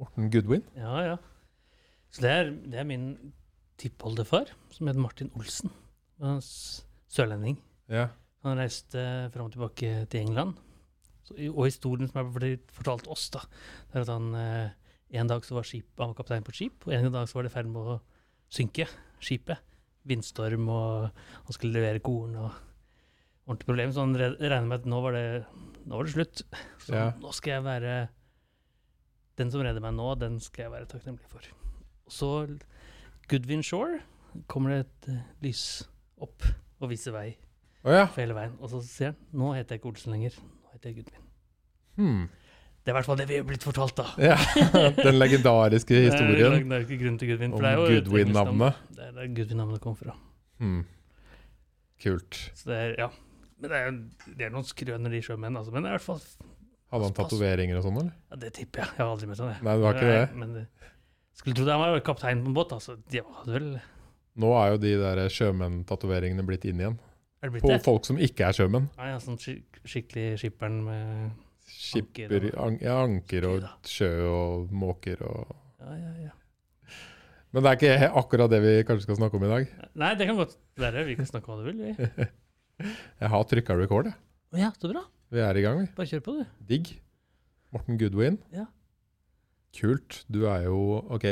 Morten Goodwin. Ja, ja. Så det er, det er min tippoldefar, som heter Martin Olsen. Sørlending. Ja. Han reiste fram og tilbake til England. Så, og historien som er fortalt oss, da, det er at han eh, en dag så var skip, han var kaptein på et skip, og en dag så var det i ferd med å synke, skipet. Vindstorm, og han skulle levere korn og ordentlig problem. Så han re- regner med at nå var det, nå var det slutt. Så Ja. nå skal jeg være Den som redder meg nå, den skal jeg være takknemlig for. Så Goodwin Shore kommer det et uh, lys opp og viser vei oh, ja. for hele veien. Og så sier han nå heter jeg ikke Olsen lenger, nå heter jeg Goodwin. Hmm. Det er i hvert fall det vi er blitt fortalt, da. ja. Den legendariske historien Det er grunn til Goodwin. om det. Goodwin-navnet. Det er der Goodwin-navnet kom fra. Hmm. Kult. Så det er, ja. Men det er, det er noen skrøner, de sjømenn, altså. Men det er i hvert fall Hadde han tatoveringer og sånn, eller? ja, Det tipper jeg. Jeg har aldri møtt han, jeg. Nei, du har ikke det? Men det, skulle tro det. Han var jo kaptein på en båt, altså. De hadde vel Nå er jo de der sjømenn-tatoveringene blitt inn igjen. Er det blitt På det? folk som ikke er sjømenn. Ja, ja, sånn skik skikkelig skipperen med Skipper, Anker og- an, ja, anker og sjø og måker og Ja, ja, ja. Men det er ikke he- akkurat det vi kanskje skal snakke om i dag. Nei, det kan godt være. Vi kan snakke om hva du vil, vi. Jeg har trykka record, jeg. Å ja, så bra. Vi er i gang, vi. Bare kjør på, du. Digg. Morten Goodwin. Ja. Kult. Du er jo OK,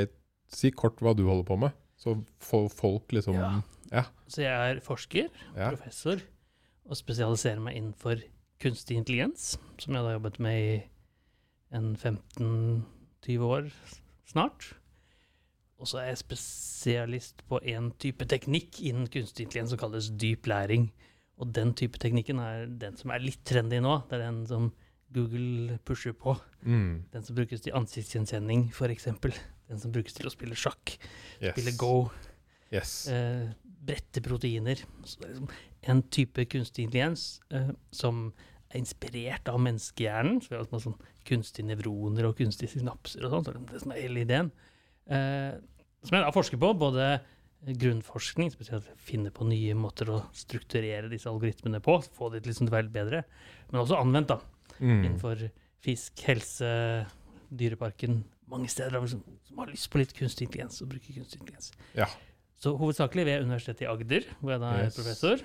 si kort hva du holder på med, så får folk liksom Ja. Ja. Så jeg er forsker, Ja. professor, og spesialiserer meg innenfor kunstig intelligens, som jeg da har jobbet med i en 15-20 år snart. Og så er jeg spesialist på en type teknikk innen kunstig intelligens som kalles dyp læring. Og den type teknikken er den som er litt trendy nå. Det er den som Google pusher på. Mm. Den som brukes til ansiktsgjenkjenning, f.eks. Den som brukes til å spille sjakk, Yes. spille go, Yes. eh, brette proteiner. Så det er liksom en type kunstig intelligens eh, som er inspirert av menneskehjernen. Så vi har altså sånn kunstige nevroner og kunstige synapser og sånn. Så det er det er hele ideen. Eh, som jeg da forsker på, både grunnforskning, spesielt finne på nye måter å strukturere disse algoritmene på, få det til liksom å være litt bedre, men også anvendt, da Mm. innenfor fisk, helse, dyreparken. Mange steder som, som har lyst på litt kunstig intelligens og bruker kunstig intelligens. Ja. Så hovedsakelig ved Universitetet i Agder, hvor jeg da er Yes. professor.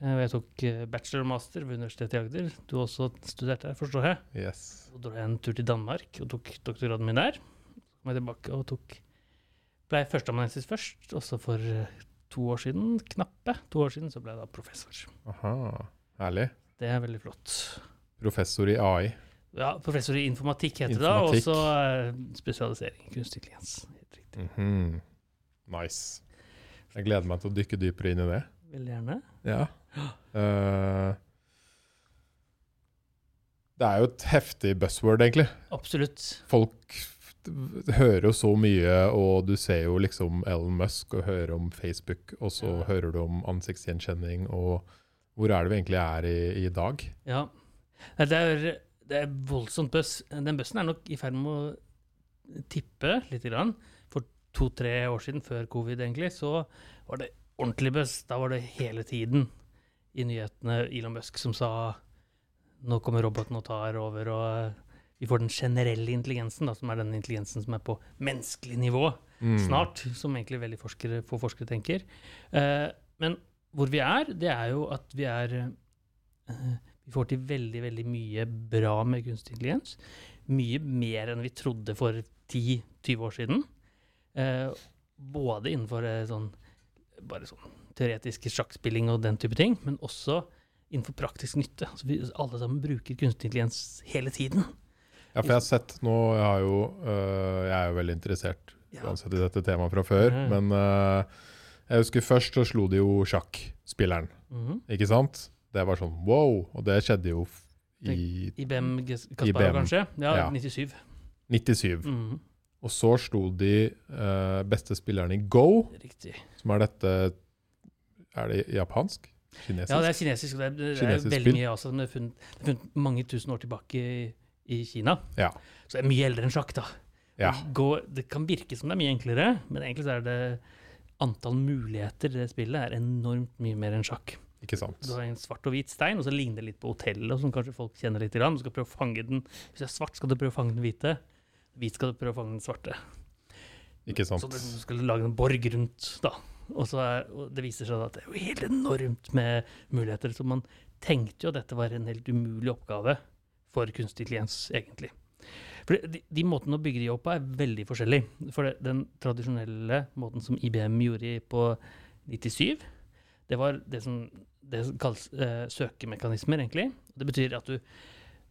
Eh, og Jeg tok eh, bachelor og master ved Universitetet i Agder. Du har også studert der, forstår jeg. Yes. Så dro jeg en tur til Danmark og tok doktorgraden min der. Så kom jeg tilbake og tok ble førsteamanuensis først, og så for eh, to år siden, knappe to år siden, så ble jeg da professor. Aha. Herlig. Det er veldig flott. Professor i AI. Ja, professor i informatikk heter det da, og så eh, spesialisering kunstig intelligens. Helt riktig. Mhm. Nice. Jeg gleder meg til å dykke dypere inn i det. Veldig gjerne. Ja. Uh, det er jo et heftig buzzword, egentlig. Absolutt. Folk f- hører jo så mye, og du ser jo liksom Elon Musk og hører om Facebook, og så Ja. hører du om ansiktsgjenkjenning, og hvor er det vi egentlig er i, i dag? Ja. Det er, det er voldsomt bøss. Den bøssen er nok i ferd med å tippe litt. Grann. For to-tre år siden, før covid, egentlig, så var det ordentlig bøss. Da var det hele tiden i nyhetene Elon Musk som sa nå kommer roboten og tar over, og vi får den generelle intelligensen, da, som er den intelligensen som er på menneskelig nivå. Mm. snart, som egentlig veldig forskere, få forskere tenker. Eh, men hvor vi er, det er jo at vi er eh, Vi får til veldig, veldig mye bra med kunstig intelligens. Mye mer enn vi trodde for 10-20 år siden. Eh, både innenfor eh, sånn bare sånn teoretisk sjakkspilling og den type ting, men også innenfor praktisk nytte. Altså vi, alle sammen bruker kunstig intelligens hele tiden. Ja, for jeg har sett nå Jeg, har jo, øh, jeg er jo veldig interessert Ja. uansett i dette temaet fra før, Mm. men øh, jeg husker først så slo de jo sjakkspilleren, Mhm. ikke sant? Det var sånn wow, og det skjedde jo i IBM Kasparov, kanskje? Ja, Ja. 97. 97. Mhm. Og så slo de øh, beste spilleren i Go, Riktig. som er dette Er det japansk? Kinesisk? Ja, det er kinesisk. og Det er, det er Kinesisk veldig mye i Asia. men Det er funnet, funnet mange tusen år tilbake i, i Kina. Ja. Så det er mye eldre enn sjakk, da. Ja. Går, det kan virke som det er mye enklere, men egentlig så er det antall muligheter i det spillet er enormt mye mer enn sjakk. Ikke sant? Du har en svart og hvit stein, og så ligner det litt på hotellet, som kanskje folk kjenner litt. Du skal prøve å fange den. Hvis det er svart, skal du prøve å fange den hvite. Hvit skal du prøve å fange den svarte. Ikke sant? Så du skal lage en borg rundt, da. Og, så er, og det viser seg at det er jo helt enormt med muligheter. Så man tenkte jo at dette var en helt umulig oppgave for kunstig intelligens, egentlig. For de, de måtene å bygge de opp på er veldig forskjellig. For det, den tradisjonelle måten som IBM gjorde på 97, det var det som, det som kalles eh, søkemekanismer, egentlig. Det betyr at du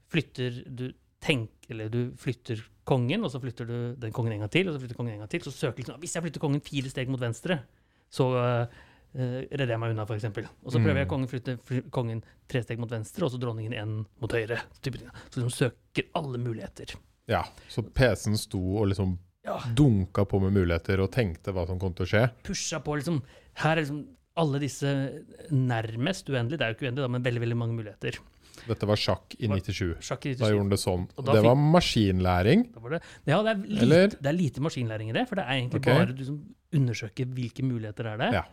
flytter du tenker, eller du flytter kongen, og så flytter du den kongen en gang til, og så flytter kongen en gang til. Så søker liksom Hvis jeg flytter kongen fire steg mot venstre, så uh, redder jeg meg unna, f.eks. Og så prøver jeg Mm. kongen flytte fly, kongen tre steg mot venstre, og så dronningen én mot høyre. Type ting. Så de søker alle muligheter. Ja, så PC-en sto og liksom Ja, dunka på med muligheter og tenkte hva som kom til å skje. pusha på liksom Her er liksom alle disse nærmest uendelig, det er jo ikke uendelig, da, men veldig veldig mange muligheter. Dette var sjakk i 97. Sjakk i Da gjorde han det sånn. Det fikk- var maskinlæring. Var det, ja, det er, lite, det er lite maskinlæring i det, for det er egentlig okay. bare du som undersøker hvilke muligheter er det Ja.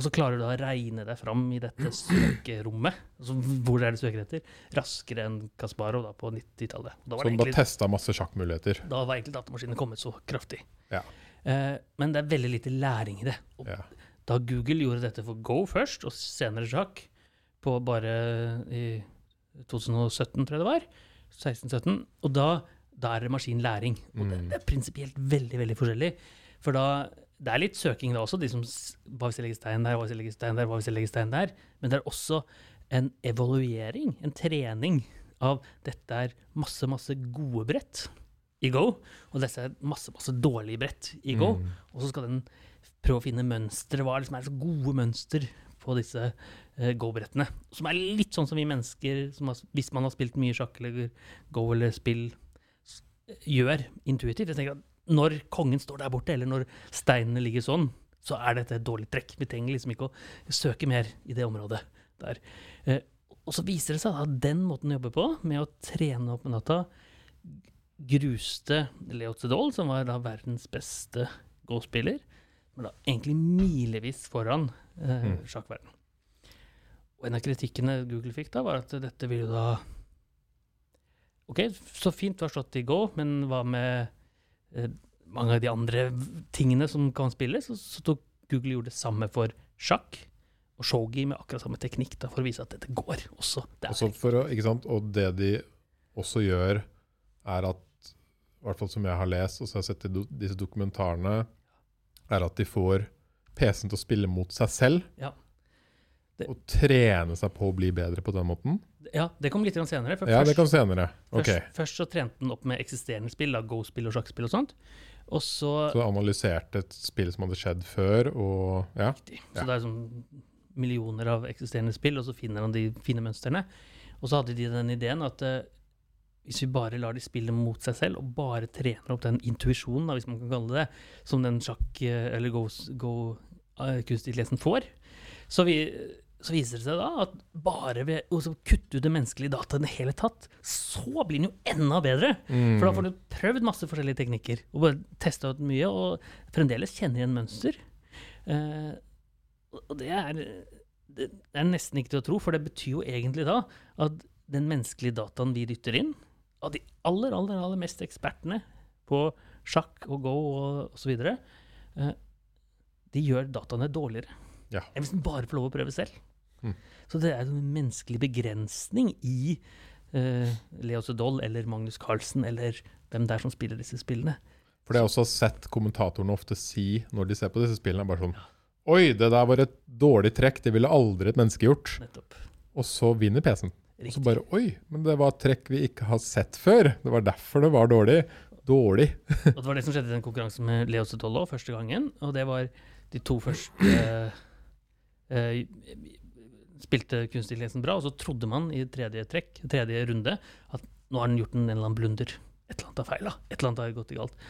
Og så klarer du å regne deg fram i dette søkerommet, altså hvor det er det søker etter, raskere enn Kasparov da på 90-tallet. Da, Så det han bare egentlig- testa masse sjakkmuligheter. da var egentlig datamaskinene kommet så kraftig. Ja. Eh, men det er veldig lite læring i det. Ja. Da Google gjorde dette for Go først, og senere sjakk, på bare i 2017, tror jeg det var, 16-17, og da, da er det maskinlæring. Og det, Mm. det er prinsipielt veldig, veldig forskjellig. For da, det er litt søking da også, de som hva hvis jeg legger stein der, hva hvis jeg legger stein der, hva hvis jeg legger stein der, men det er også en evaluering, en trening av dette er masse, masse gode brett i Go, og disse er masse, masse dårlige brett i Go. Mm. Og så skal den prøve å finne mønstre. Hva er det som er så gode mønster på disse uh, Go-brettene? Som er litt sånn som vi mennesker, som har, hvis man har spilt mye sjakk eller Go eller spill, gjør intuitivt. Jeg tenker at når kongen står der borte, eller når steinene ligger sånn, så er dette et dårlig trekk. Vi trenger liksom ikke å søke mer i det området der. Eh, og så viser det seg at den måten å jobbe på, med å trene opp med natta, gruste Leo Tsedol, som var da verdens beste Go-spiller, men da egentlig milevis foran eh, sjakkverdenen. sjakkverden. Og en av kritikkene Google fikk da, var at dette ville da Ok, så fint du har slått i Go, men hva med mange av de andre tingene som kan spilles? Så, så tok Google gjorde det samme for sjakk og shogi med akkurat samme teknikk, da, for å vise at dette går også. Det Også for å? Og det de også gjør, er at I hvert fall som jeg har lest, og så har jeg sett i do, disse dokumentarene, er at de får PC-en til å spille mot seg selv. Ja. Det- Og trene seg på å bli bedre på den måten. Ja, det kom litt grann senere. Ja, det kom senere. Okay. først, først så trente den opp med eksisterende spill, da, Go-spill og sjakkspill og sånt. Og så Så analyserte et spill som hadde skjedd før, og ja. Riktig. Ja. Så det er sånn millioner av eksisterende spill, og så finner han de fine mønstrene. Og så hadde de den ideen at uh, hvis vi bare lar de spille mot seg selv, og bare trener opp den intuisjonen, hvis man kan kalle det det, som den sjakk- eh, eller go-kunstig go, uh, får, så, vi, så viser det seg da at bare ved å kutte ut det menneskelige dataet i det hele tatt, så blir den jo enda bedre. For da får du prøvd masse forskjellige teknikker og bare testa ut mye, og fremdeles kjenner igjen mønster. Eh, og det er, det er nesten ikke til å tro, for det betyr jo egentlig da at den menneskelige dataen vi dytter inn, av de aller, aller, aller mest ekspertene på sjakk og go og osv., eh, de gjør dataene dårligere Ja. enn hvis den bare får lov å prøve selv. Mm. Så det er en menneskelig begrensning i uh, Leo Sedol eller Magnus Carlsen eller hvem det er som spiller disse spillene. For det jeg også har sett kommentatorene ofte si når de ser på disse spillene, er bare sånn Oi, det der var et dårlig trekk, det ville aldri et menneske gjort. Nettopp. Og så vinner PC-en. Og så bare Oi, men det var trekk vi ikke har sett før. Det var derfor det var dårlig. Dårlig. Og det var det som skjedde i den konkurransen med Leo Sedolo første gangen. Og det var de to første eh, Spilte kunstig intelligensen bra, og så trodde man i tredje trekk, tredje runde, at nå har den gjort en, eller annen blunder. Et eller annet har feila. Et eller annet har gått galt.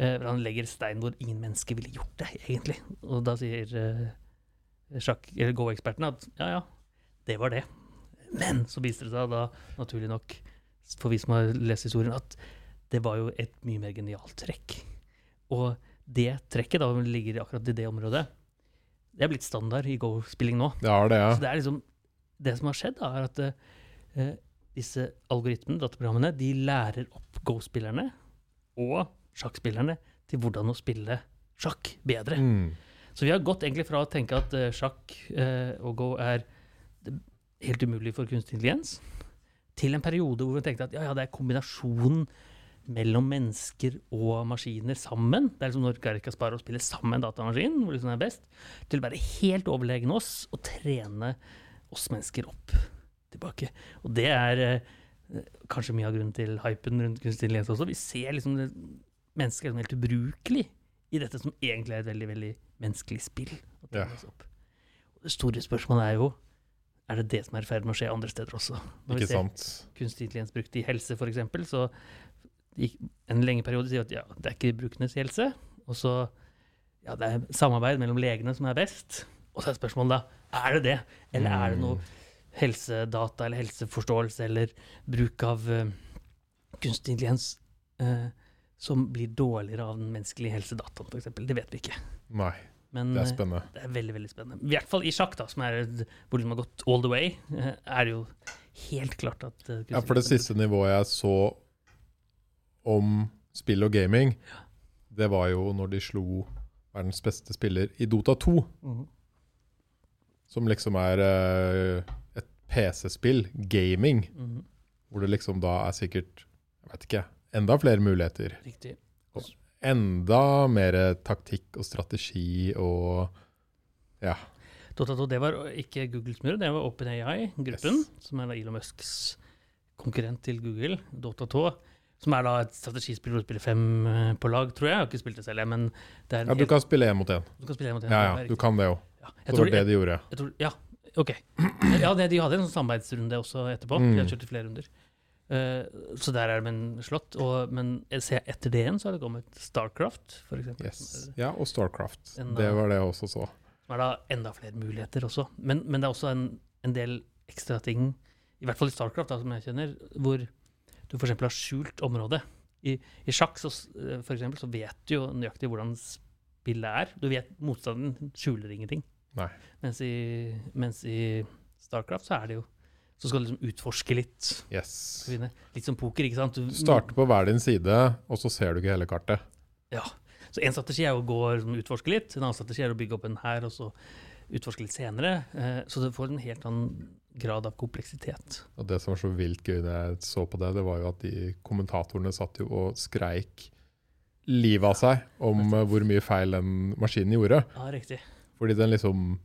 Uh, han legger stein hvor ingen mennesker ville gjort det, egentlig. Og da sier uh, sjakk- eller Go-ekspertene at ja, ja, det var det. Men så viser det seg da, naturlig nok, for vi som har lest historien, at det var jo et mye mer genialt trekk. Og det trekket da ligger akkurat i det området. Det er blitt standard i Go-spilling nå. Det er det, ja. Så det er liksom Det som har skjedd, da, er at eh, disse algoritmene, dataprogrammene, de lærer opp Go-spillerne og sjakkspillerne til hvordan å spille sjakk bedre. Mm. Så vi har gått egentlig fra å tenke at eh, sjakk eh, og go er helt umulig for kunstig intelligens, til en periode hvor vi tenkte at ja, ja, det er kombinasjonen mellom mennesker og maskiner sammen. Det er liksom når Garri Kasparov spiller sammen datamaskin, hvor liksom det er best, til å være helt overlegne oss og trene oss mennesker opp tilbake. Og det er eh, kanskje mye av grunnen til hypen rundt kunstig intelligens også. Vi ser liksom det, mennesker er sånn helt ubrukelig i dette som egentlig er et veldig veldig menneskelig spill. Ja. Og det store spørsmålet er jo er det det som er i ferd med å skje andre steder også. Når vi Ikke ser sant? kunstig intelligens brukt i helse, f.eks., så en lenge periode sier at ja, det er ikke brukernes helse. Og så ja, det er samarbeid mellom legene som er best. Og så er spørsmålet da er det det, eller er det noe helsedata eller helseforståelse eller bruk av uh, kunstig intelligens uh, som blir dårligere av den menneskelige helsedataen, f.eks. Det vet vi ikke. Nei, Men det er spennende. spennende. det er veldig veldig spennende. I hvert fall i sjakk, da, som er hvor de har gått all the way, eh, er det jo helt klart at eh, Ja, for det siste nivået jeg så om spill og gaming, det var jo når de slo verdens beste spiller i Dota 2, Mm. som liksom er uh, et PC-spill, gaming, mm. hvor det liksom da er sikkert, jeg vet ikke, enda flere muligheter. Riktig. Enda mer taktikk og strategi og ja. Dota 2, det var ikke Googles mur, det var OpenAI-gruppen, Yes. som er Elon Musks konkurrent til Google, Dota 2. Som er da et strategispill hvor du spiller fem eh, på lag, tror jeg. Jeg har ikke spilt det selv, men det er en ja, du kan spille én mot én. du kan spille en mot en. Ja, ja, du kan det òg. Ja, Det var det de gjorde. jeg tror, ja, ok. Ja, de hadde en sånn samarbeidsrunde også etterpå. Mm. De i flere runder. Uh, så der er det en slått. Og, men jeg ser etter det igjen så har det kommet Starcraft, eksempel. Yes. Ja, og Starcraft. Enda- Det var det jeg også så. Det er da enda flere muligheter også. Men, men det er også en, en del ekstra ting, i hvert fall i Starcraft, da, som jeg kjenner, hvor du f.eks. har skjult område. I, i sjakk så, eh, for eksempel, så vet du jo nøyaktig hvordan spillet er. Du vet Motstanderen skjuler ingenting. Nei. Mens i, mens i Starcraft så er det jo Så skal du liksom utforske litt. Yes. Litt som poker, ikke sant? Du starter på hver din side, og så ser du ikke hele kartet. Ja. Så en strategi er å gå liksom, utforske litt, en annen strategi er å bygge opp en her og så utforske litt senere. Eh, så du får en helt annen grad av kompleksitet. Og det som var så vilt gøy når jeg så på det, det var jo at de kommentatorene satt jo og skreik livet av seg om ja, hvor mye feil den maskinen gjorde. Ja, riktig. Fordi den liksom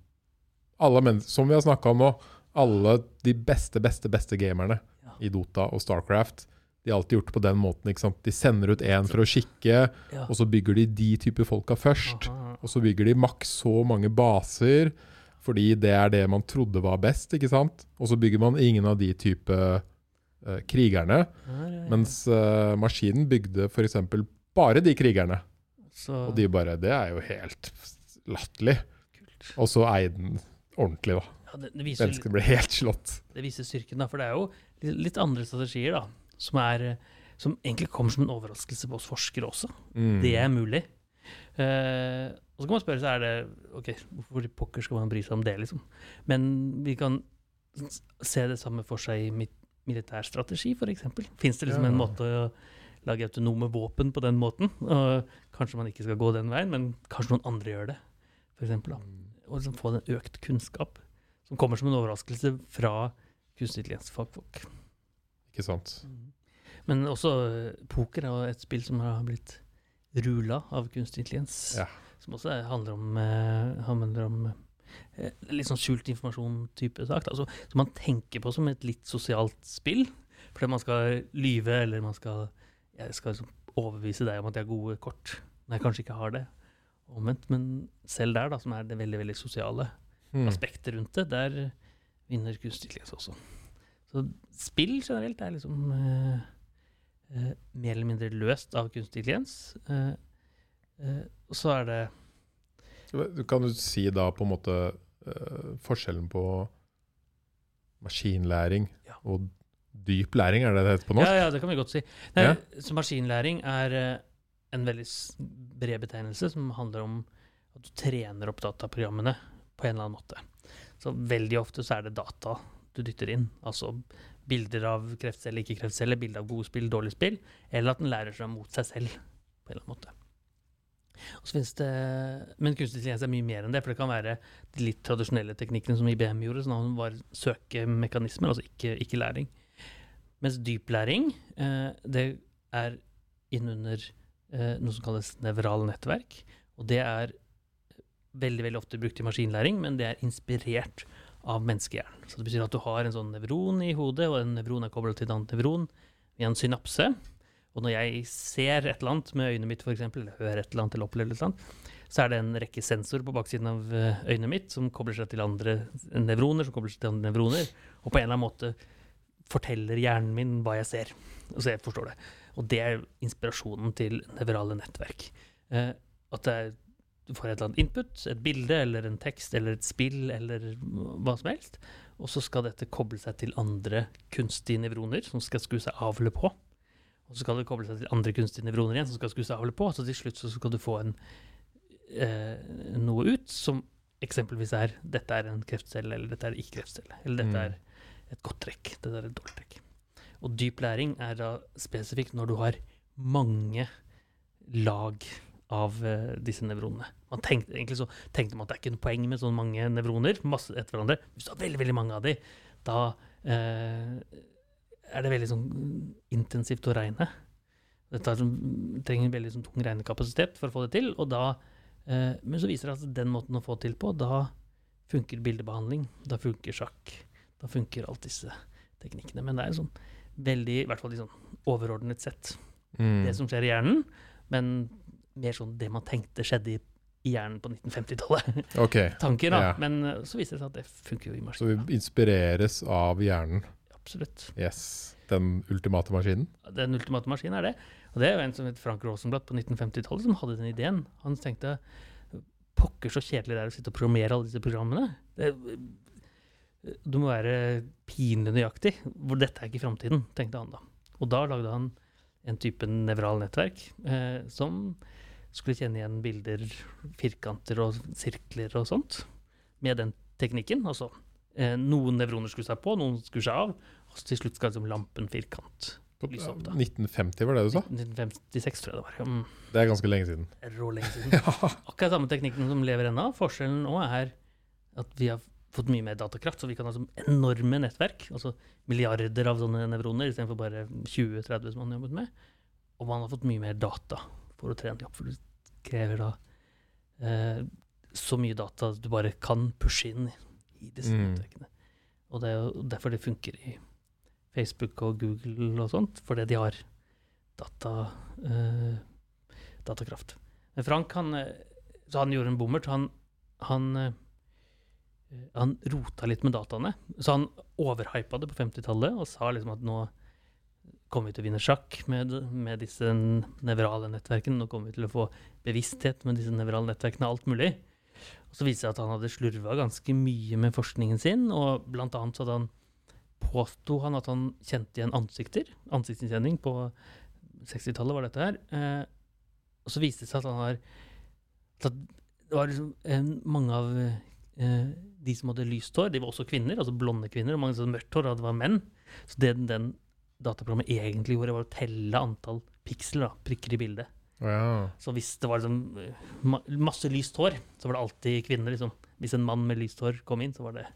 Som vi har snakka om nå, alle de beste, beste, beste gamerne Ja. i Dota og Starcraft, de har alltid gjort det på den måten. ikke sant? De sender ut én for å kikke, Ja. og så bygger de de type folka først. Aha. Og så bygger de maks så mange baser, fordi det er det man trodde var best. ikke sant? Og så bygger man ingen av de type uh, krigerne, Ja, ja, ja. mens uh, maskinen bygde f.eks. bare de krigerne. så, Og de bare Det er jo helt latterlig. Og så eide den ordentlig, da. Det, det, viser, Mennesket ble helt slått. det viser styrken, da. For det er jo litt, andre strategier, da. Som, er, som egentlig kommer som en overraskelse på oss forskere også. Mm. Det er mulig. Eh, og så kan man spørre seg er det, ok, hvorfor i pokker skal man bry seg om det, liksom. Men vi kan se det samme for seg i mi- militærstrategi, f.eks. Fins det liksom Ja. en måte å lage autonome våpen på den måten? Og kanskje man ikke skal gå den veien, men kanskje noen andre gjør det. For eksempel, da. Mm. Og liksom få den økt kunnskap som kommer som en overraskelse fra kunstig intelligens-fagfolk. Ikke sant. Men også eh, poker er jo et spill som har blitt rula av kunstig intelligens. Ja. Som også er- handler om, eh, handler om eh, litt sånn skjult informasjon-type sak. Da. Så, som man tenker på som et litt sosialt spill. Fordi man skal lyve, eller man skal skal liksom overbevise deg om at jeg har gode kort, når jeg kanskje ikke har det. Omvendt. Men selv der, da, som er det veldig veldig sosiale Mm. aspektet rundt det, der vinner kunstig intelligens også. Så spill generelt er liksom eh, eh, mer eller mindre løst av kunstig intelligens. Eh, og så er det Kan du si da på en måte eh, forskjellen på maskinlæring Ja. og dyp læring, er det det heter på norsk? Ja, ja, det kan vi godt si. Nei, Ja. Så maskinlæring er eh, en veldig bred betegnelse som handler om at du trener opp dataprogrammene på en eller annen måte. Så veldig ofte så er det data du dytter inn. Altså bilder av kreftceller, ikke kreftceller, bilder av gode spill, dårlige spill, eller at den lærer seg mot seg selv på en eller annen måte. Og så det, Men kunstig intelligens er mye mer enn det, for det kan være de litt tradisjonelle teknikkene som IBM gjorde, sånn at som var søkemekanismer, altså ikke, ikke læring. Mens dyplæring, eh, det er innunder eh, noe som kalles nevrale nettverk. Og det er veldig veldig ofte brukt i maskinlæring, men det er inspirert av menneskehjernen. Så det betyr at du har en sånn nevron i hodet, og en nevron er koblet til et annet nevron via en synapse. Og når jeg ser et eller annet med øynet mitt, f.eks., eller hører et eller annet, eller opplever et eller annet, så er det en rekke sensorer på baksiden av eh, øynet mitt som kobler seg til andre nevroner, som kobler seg til andre nevroner, og på en eller annen måte forteller hjernen min hva jeg ser. Og så jeg forstår det. Og det er inspirasjonen til nevrale nettverk. Eh, at er, du får et eller annet input, et bilde eller en tekst eller et spill eller hva som helst, og så skal dette koble seg til andre kunstige nevroner som skal skru seg avle på. Og så skal det koble seg til andre kunstige nevroner igjen som skal skru på. Så til slutt så skal du få en, eh, noe ut som eksempelvis er dette er en kreftcelle, eller dette er ikke kreftcelle. Eller dette Mm. er et godt trekk, dette er et dårlig trekk. Og dyp læring er da spesifikt når du har mange lag av eh, disse nevronene. Man tenkte, egentlig så tenkte man at det er ikke noe poeng med så mange nevroner masse etter hverandre. Hvis du har veldig veldig mange av de, da eh, er det veldig sånn intensivt å regne. Dette er sånn, trenger veldig sånn tung regnekapasitet for å få det til. Og da, eh, men så viser det at den måten å få til på, da funker bildebehandling, da funker sjakk, da funker alt disse teknikkene. Men det er sånn veldig, i hvert fall sånn overordnet sett, Mm. det som skjer i hjernen, men mer sånn det man tenkte skjedde i, i hjernen på 1950-tallet. Okay. Tanker, da. Ja. Men eh, så viser det seg at det funker jo i så vi inspireres av hjernen. Absolutt. Yes. Den ultimate maskinen. Den ultimate maskinen er det. Og det er jo en som het Frank Rosenblatt på 1950-tallet som hadde den ideen. Han tenkte pokker så kjedelig det er å sitte og programmere alle disse programmene. Det, du må være pinlig nøyaktig. Hvor dette er ikke framtiden, tenkte han da. Og da lagde han en type nevral nettverk eh, som skulle kjenne igjen bilder, firkanter og sirkler og sånt med den teknikken. Altså eh, noen nevroner skulle seg på, noen skulle seg av. Og til slutt skal liksom lampen firkant Lyse opp, da. 1950 var det du sa? 1956, tror jeg det var. Mm, Det er ganske lenge siden. rå lenge siden. Akkurat samme teknikken som lever ennå. Forskjellen nå er at vi har fått mye mer datakraft, så vi kan ha sånn enorme nettverk. Altså milliarder av sånne nevroner istedenfor bare 20-30 som man har jobbet med. Og man har fått mye mer data for å trene de opp, for det krever da eh, så mye data du bare kan pushe inn i disse Mm. nettverkene. Og det er jo derfor det funker i Facebook og Google og sånt, fordi de har data, uh, datakraft. Men Frank, han, eh, han gjorde en bommert. Han, han, uh, han rota litt med dataene. Så han overhypa det på 50-tallet og sa liksom at nå kommer vi til å vinne sjakk med, med disse nevrale nettverkene. Nå kommer vi til å få bevissthet med disse nevrale nettverkene, alt mulig. Og så viste det seg at han hadde slurva ganske mye med forskningen sin, og blant annet så hadde han påsto han at han kjente igjen ansikter. Ansiktsgjenkjenning på 60-tallet var dette her. Eh, og så viste det seg at han har at Det var liksom eh, mange av eh, de som hadde lyst hår, de var også kvinner, altså blonde kvinner. Og mange som hadde mørkt hår, og det var menn. Så det den dataprogrammet egentlig gjorde, var å telle antall piksler, da, prikker i bildet. Ja. Så hvis det var liksom eh, ma masse lyst hår, så var det alltid kvinner. liksom. Hvis en mann med lyst hår kom inn, så var det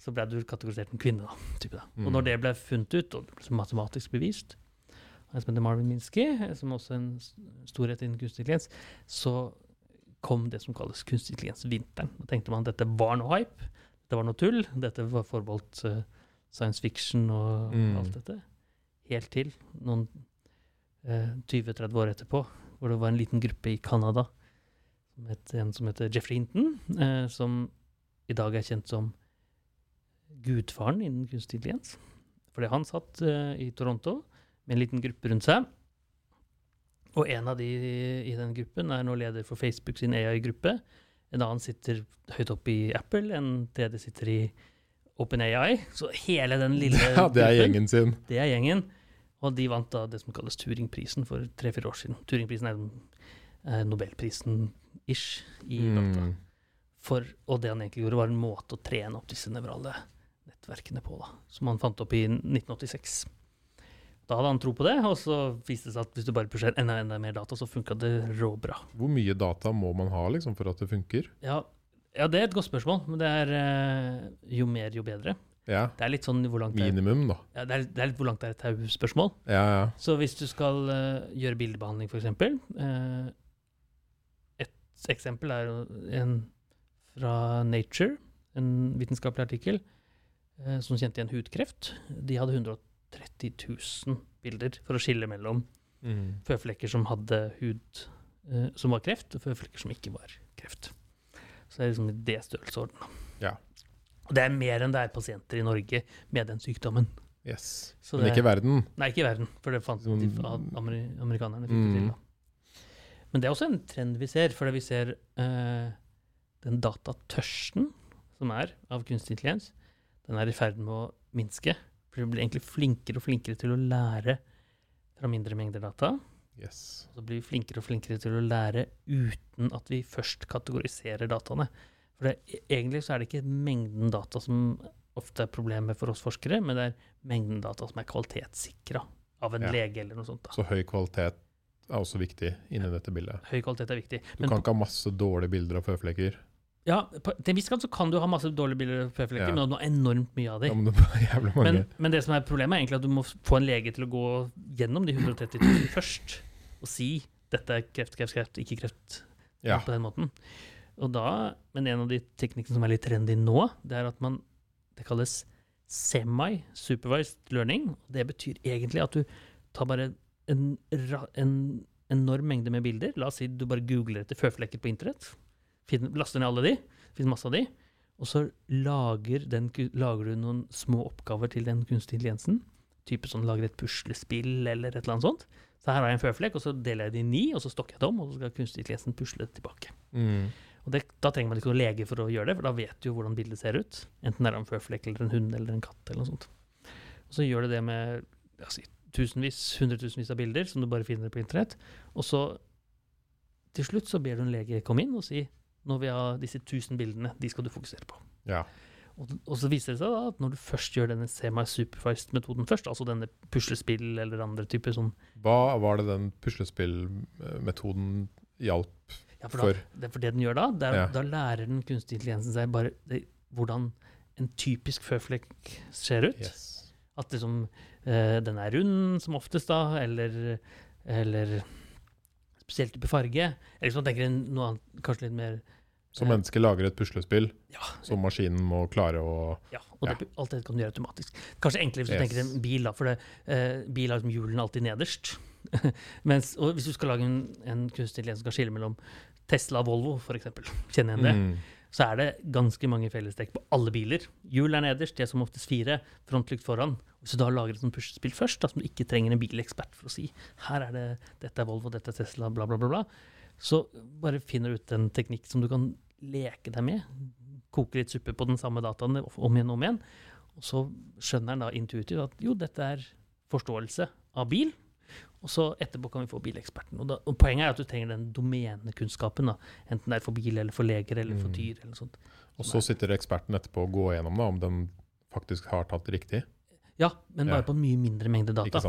så ble du kategorisert en kvinne. da, type da. Og når Mm. det ble funnet ut, og det ble matematisk bevist, en som heter Marvin Minsky, eh, som også er en storhet innen kunstig intelligens, så kom det som kalles kunstig intelligens-vinteren. Da tenkte man at dette var noe hype, det var noe tull, dette var forbeholdt uh, science fiction og Mm. alt dette. Helt til noen uh, 20-30 år etterpå, hvor det var en liten gruppe i Canada, en som heter Jeffrey Hinton, uh, som i dag er kjent som gudfaren innen kunstig intelligens. Fordi han satt uh, i Toronto med en liten gruppe rundt seg. Og en av de i den gruppen er nå leder for Facebook sin AI-gruppe. En annen sitter høyt oppe i Apple, en tredje sitter i OpenAI. Så hele den lille ja, det er gruppen- gjengen sin. det er gjengen. Og de vant da det som kalles Turingprisen for tre-fire år siden. Turingprisen er eh, Nobelprisen-ish i data. Mm. For, og det han egentlig gjorde, var en måte å trene opp disse nevrale nettverkene på, da, som han fant opp i 1986. Da hadde han tro på det, og så viste det seg at hvis du bare pusher enda, enda mer data, så funka det råbra. Hvor mye data må man ha liksom, for at det funker? Ja, ja, det er et godt spørsmål, men det er eh, jo mer, jo bedre. Ja, Det er litt sånn hvor langt Minimum, da. ja, det er, det er litt hvor langt det er et tau-spørsmål. Ja, ja. Så hvis du skal uh, gjøre bildebehandling, f.eks. Uh, et eksempel er en fra Nature, en vitenskapelig artikkel, eh, som kjente igjen hudkreft. De hadde 130 000 bilder for å skille mellom Mm. føflekker som hadde hud eh, som var kreft, og føflekker som ikke var kreft. Så det er liksom i det størrelsesorden. Ja. Og det er mer enn det er pasienter i Norge med den sykdommen. Yes. Så Men det- ikke i verden. Nei, ikke i verden, for det fant de, Sånn- ameri amerikanerne fikk det til. Mm. Da. Men det er også en trend vi ser, for vi ser eh, den datatørsten som er av kunstig intelligens, den er i ferd med å minske. For vi blir egentlig flinkere og flinkere til å lære fra mindre mengder data. Yes. Og så blir vi flinkere og flinkere til å lære uten at vi først kategoriserer dataene. For det, egentlig så er det ikke mengden data som ofte er problemet for oss forskere, men det er mengden data som er kvalitetssikra av en Ja. lege eller noe sånt. Da. Så høy kvalitet er også viktig inni dette bildet. Høy kvalitet er viktig. Du Men kan ikke ha masse dårlige bilder av føflekker. Ja, på, til en viss grad så kan du ha masse dårlige bilder føflekker, Ja. men du har enormt mye av dem. Ja, mange. Men, men det som er problemet, er egentlig at du må få en lege til å gå gjennom de 130 000 først, og si dette er kreft, kreft, kreft, ikke kreft. ja. på den måten. Og da, men en av de teknikkene som er litt trendy nå, det er at man Det kalles semi-supervised learning. Det betyr egentlig at du tar bare en, en enorm mengde med bilder. La oss si du bare googler etter føflekker på internett. Laster ned alle de. Finner masse av de. Og så lager, den, lager du noen små oppgaver til den kunstige intelligensen. Type sånn lager et puslespill eller et eller annet sånt. Så her har jeg en føflekk, og så deler jeg det i ni, og så stokker jeg det om, og så skal kunstig intelligensen pusle det tilbake. Mm. Og det, Da trenger man ikke noen lege for å gjøre det, for da vet du jo hvordan bildet ser ut. Enten det er en føflekk eller en hund eller en katt. eller noe sånt. Og Så gjør du det med si, tusenvis, hundretusenvis av bilder som du bare finner på internett. Og så til slutt så ber du en lege komme inn og si nå vi har disse tusen bildene, de skal du fokusere på. Ja. Og, og så viser det seg da at når du først gjør denne semi-superfast-metoden først, altså denne puslespill eller andre typer sånn Hva var det den puslespillmetoden hjalp Ja, for, for? det, for det den gjør da, det er, Ja. da lærer den kunstig intelligensen seg bare det, hvordan en typisk føflekk ser ut. Yes. At liksom, eh, den er rund som oftest, da, eller, eller spesiell type farge. Eller hvis man tenker noe annet, kanskje litt mer Så eh, mennesket lager et puslespill Ja, som maskinen må klare å ja og det, alt det kan du gjøre automatisk. Kanskje enklere hvis du Yes. tenker en bil, da, for det, eh, bil har liksom hjulene alltid nederst. Mens, og hvis du skal lage en, en kunstig intelligens som kan skille mellom Tesla og Volvo, f.eks., kjenner igjen det, Mm. Så er det ganske mange fellestrekk på alle biler. Hjul er nederst, det er som oftest fire, frontlykt foran. Hvis du da lager et sånt puslespill først, da, som du ikke trenger en bilekspert for å si her er det, dette er Volvo, dette er Tesla, bla, bla, bla, bla, så bare finner du ut en teknikk som du kan leke deg med. Koke litt suppe på den samme dataen om igjen og om igjen. Og så skjønner han da intuitivt at jo, dette er forståelse av bil. Og så etterpå kan vi få bileksperten. Og, da, og Poenget er at du trenger den domenekunnskapen. da, Enten det er for bil, eller for leger, eller for Mm. dyr. eller sånt. Og så sitter eksperten etterpå og går gjennom da, om den faktisk har tatt riktig. Ja, men bare Ja. på en mye mindre mengde data.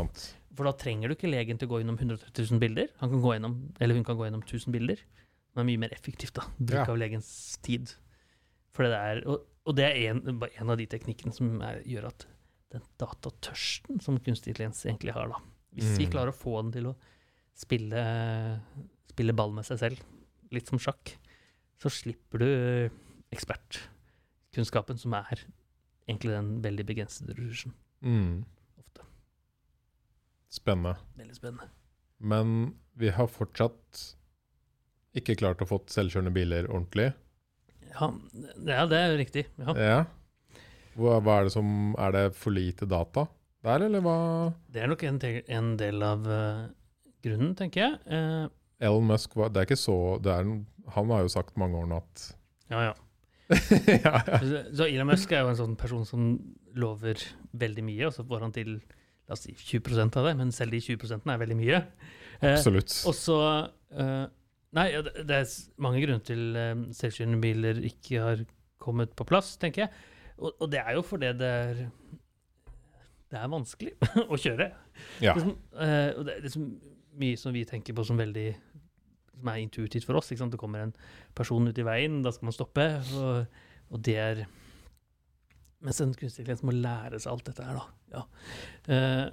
For da trenger du ikke legen til å gå gjennom 130 000 bilder. Han kan gå gjennom, eller hun kan gå gjennom 1000 bilder. Men Det er mye mer effektivt, da. Bruk Ja. av legens tid. For det er, og, og det er en, en av de teknikkene som er, gjør at den datatørsten som kunstig intelligens egentlig har, da Hvis vi Mm. klarer å få den til å spille, spille ball med seg selv, litt som sjakk, så slipper du ekspertkunnskapen, som er egentlig den veldig begrensede ressursen. Mm. Ofte. Spennende. Veldig spennende. Men vi har fortsatt ikke klart å få selvkjørende biler ordentlig. Ja, ja, det er jo riktig. Ja. Ja. Hva, hva er det som Er det for lite data der, eller hva? Det er nok en, en del av uh, grunnen, tenker jeg. Uh, Elon Musk var, det er ikke så er, Han har jo sagt mange år nå at ja, ja. ja, ja. Så- Så Elon Musk er jo en sånn person som lover veldig mye, og så får han til la oss si 20 av det, men selv de 20 er veldig mye. Eh, Absolutt. og så eh, Nei, det det er mange grunner til eh, selvkjørende biler ikke har kommet på plass, tenker jeg. og, og det er jo fordi det er Det er vanskelig å kjøre. Ja. Det, er som, uh, det, er så mye som vi tenker på som veldig som er intuitivt for oss. Ikke sant? Det kommer en person ut i veien, da skal man stoppe. Og, og det er Mens en kunstig intelligens må lære seg alt dette her, da. Ja. Uh,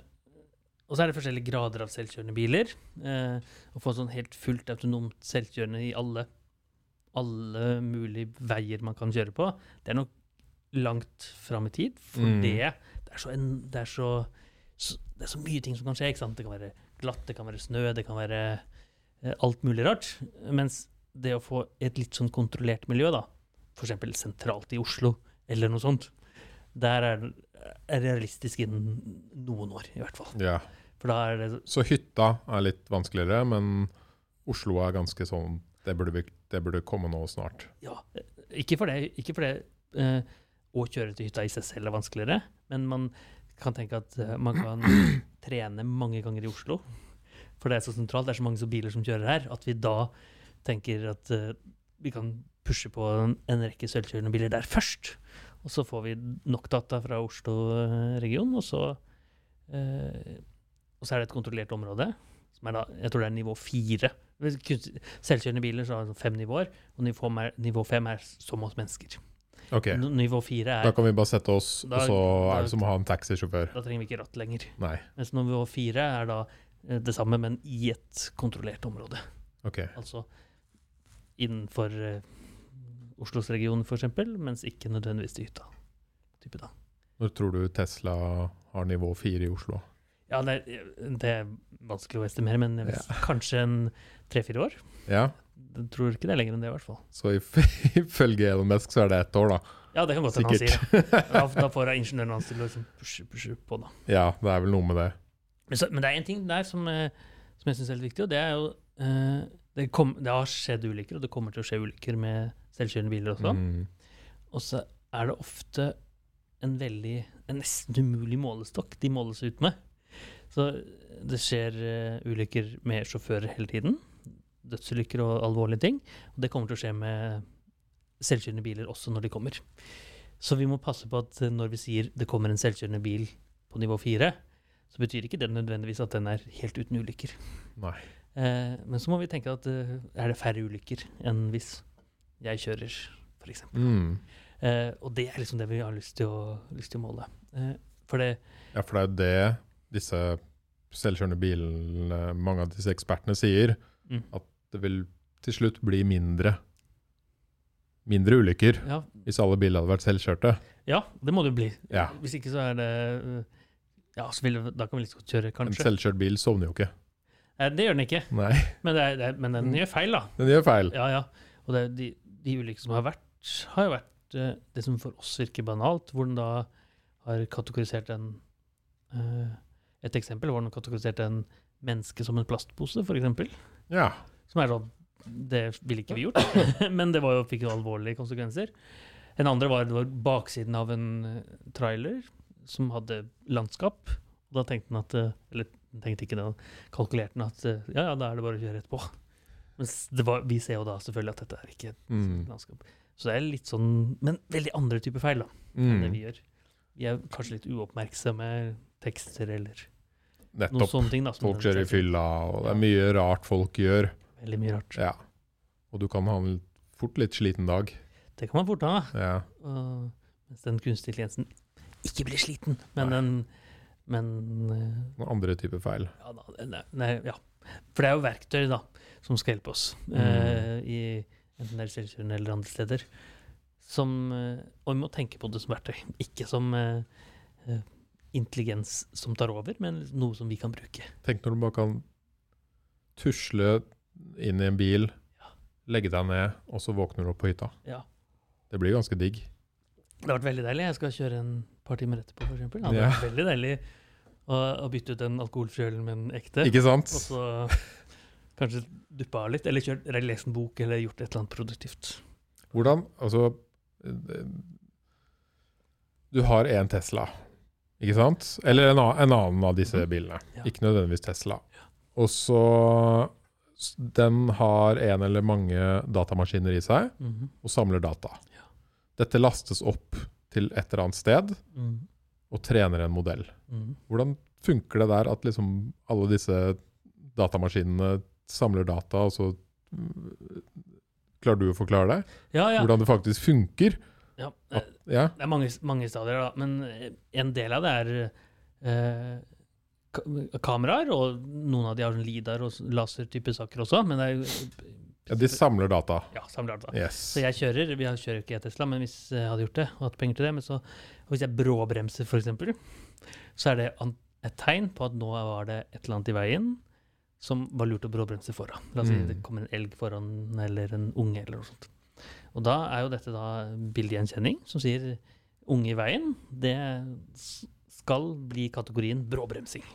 og så er det forskjellige grader av selvkjørende biler. Uh, å få sånn helt fullt autonomt selvkjørende i alle, alle mulige veier man kan kjøre på, det er nok langt fram i tid. For Mm. det, det er, så, en, det, er så, så, det er så mye ting som kan skje. Det kan være glatt, det kan være snø, det kan være eh, alt mulig rart. Mens det å få et litt sånn kontrollert miljø, da, f.eks. sentralt i Oslo, eller noe sånt, der er er realistisk innen noen år, i hvert fall. ja. Det Så hytta er litt vanskeligere, men Oslo er ganske sånn Det burde, det burde komme nå snart. Ja, ikke for det, ikke for det eh, å kjøre til hytta i seg selv er vanskeligere, men man kan tenke at eh, man kan trene mange ganger i Oslo. For det er så sentralt, det er så mange så biler som kjører her, at vi da tenker at uh, vi kan pushe på en, en rekke selvkjørende biler der først. Og så får vi nok data fra Oslo-regionen, og så eh, og så er det et kontrollert område, som er da, jeg tror det er nivå fire. Selvkjørende biler så har fem nivåer, og nivå fem nivå fem er så mange mennesker. Ok, Nivå fire Da er kan vi bare sette oss, Da- og så er det som å ha en taxisjåfør. Da trenger vi ikke ratt lenger. Nei. Mens nivå fire er da eh, det samme, men i et kontrollert område. Ok. Altså innenfor uh, Oslos region, f.eks., mens ikke nødvendigvis til hytta. Type da. Når tror du Tesla har nivå fire i Oslo? Ja, det, er- det er vanskelig å estimere, men ja. kanskje en tre-fire år? Ja, Jeg tror ikke det er lenger enn det, i hvert fall. så ifølge Elon Musk så er det ett år, da. Ja, det kan godt hende han sier det. Da, da får jeg ingeniøren hans til å liksom pushe, pushe på, da. Ja, det er vel noe med det. Men, så, men det er en ting der som, eh, som jeg syns er litt viktig, og det er jo uh, det, kom, det har skjedd ulykker, og det kommer til å skje ulykker med selvkjørende biler også. Mm. Og så er det ofte en veldig en nesten umulig målestokk de måles ut med. Så det skjer uh, ulykker med sjåfører hele tiden. Dødsulykker og alvorlige ting. Og det kommer til å skje med selvkjørende biler også når de kommer. Så vi må passe på at eh, når vi sier det kommer en selvkjørende bil på nivå fire, så betyr ikke det nødvendigvis at den er helt uten ulykker. Nei. Eh, men så må vi tenke at eh, er det færre ulykker enn hvis jeg kjører, f.eks. Mm. Eh, og det er liksom det vi har lyst til å, lyst til å måle. Eh, for det Ja, for det er jo det disse selvkjørende bilene, mange av disse ekspertene sier, Mm. at det vil til slutt bli mindre mindre ulykker ja, hvis alle biler hadde vært selvkjørte. ja, det må det jo bli. Ja. Hvis ikke så er det Ja, så vil, da kan vi litt godt kjøre, En selvkjørt bil sovner jo ikke. Eh, det gjør den ikke, Nei, men, det er, det er, men den gjør feil, da. den gjør feil. Ja, ja. Og det, de, de ulykkene som har vært, har jo vært eh, det som for oss virker banalt, hvor den da har kategorisert en eh, Et eksempel hvor den har kategorisert en menneske som en plastpose, f.eks. Ja. Som er sånn Det ville ikke vi gjort, men det var jo, fikk jo alvorlige konsekvenser. En andre var, det var baksiden av en eh, trailer som hadde landskap. Og da tenkte han at eh, Eller tenkte ikke det, kalkulerte han at eh, ja, ja, da er det bare å kjøre etterpå. på. Men var, vi ser jo da selvfølgelig at dette er ikke et Mm. landskap. Så det er litt sånn Men veldig andre typer feil da, enn det Mm. vi gjør. Vi er kanskje litt uoppmerksomme tekster eller noen Nettopp. sånne ting. da. som Folk kjører i fylla, og det er mye rart folk gjør. Veldig mye rart. Ja. Og du kan ha en fort litt sliten dag. Det kan man fort ha. Ja. Og, mens den kunstige intelligensen ikke blir sliten, men Nei. den Men eh, Noen andre typer feil. ja, da, nei, ja. For det er jo verktøy da, som skal hjelpe oss, Mm. uh, i enten det er selvkjørende eller andre steder. Som, uh, og vi må tenke på det som verktøy, ikke som eh, eh, intelligens som tar over, men noe som vi kan bruke. Tenk når du bare kan tusle inn i en bil, Ja. legge deg ned, og så våkner du opp på hytta. Ja. Det blir ganske digg. Det har vært veldig deilig. Jeg skal kjøre en par timer etterpå, eksempel. Det hadde Ja. vært veldig deilig å, å bytte ut en alkoholfri ølen med en ekte. Ikke sant? Og så kanskje duppa av litt, eller, kjørt, eller lest en bok, eller gjort et eller annet produktivt. Hvordan Altså Du har én Tesla, ikke sant? Eller en, annen av disse Mhm. bilene. Ja. Ikke nødvendigvis Tesla. Og så Den har en eller mange datamaskiner i seg Mhm. og samler data. Ja. Dette lastes opp til et eller annet sted Mm. og trener en modell. Mm. Hvordan funker det der at liksom alle disse datamaskinene samler data, og så mm, Klarer du å forklare det? Ja, ja. Hvordan det faktisk funker? ja. At, ja? Det er mange, mange stadier, da. Men eh, en del av det er eh, kameraer, og noen av de har sånn lidar og lasertype saker også. Men det er jo ja, de samler data. Ja, samler data. Yes. Så jeg kjører, vi kjører ikke jeg Tesla, men hvis jeg hadde gjort det, og hatt penger til det, men så, hvis jeg bråbremser f.eks., så er det et tegn på at nå var det et eller annet i veien som var lurt å bråbremse foran. La oss si Mm. det kommer en elg foran, eller en unge, eller noe sånt. Og da er jo dette da bildegjenkjenning som sier unge i veien, det skal bli kategorien bråbremsing.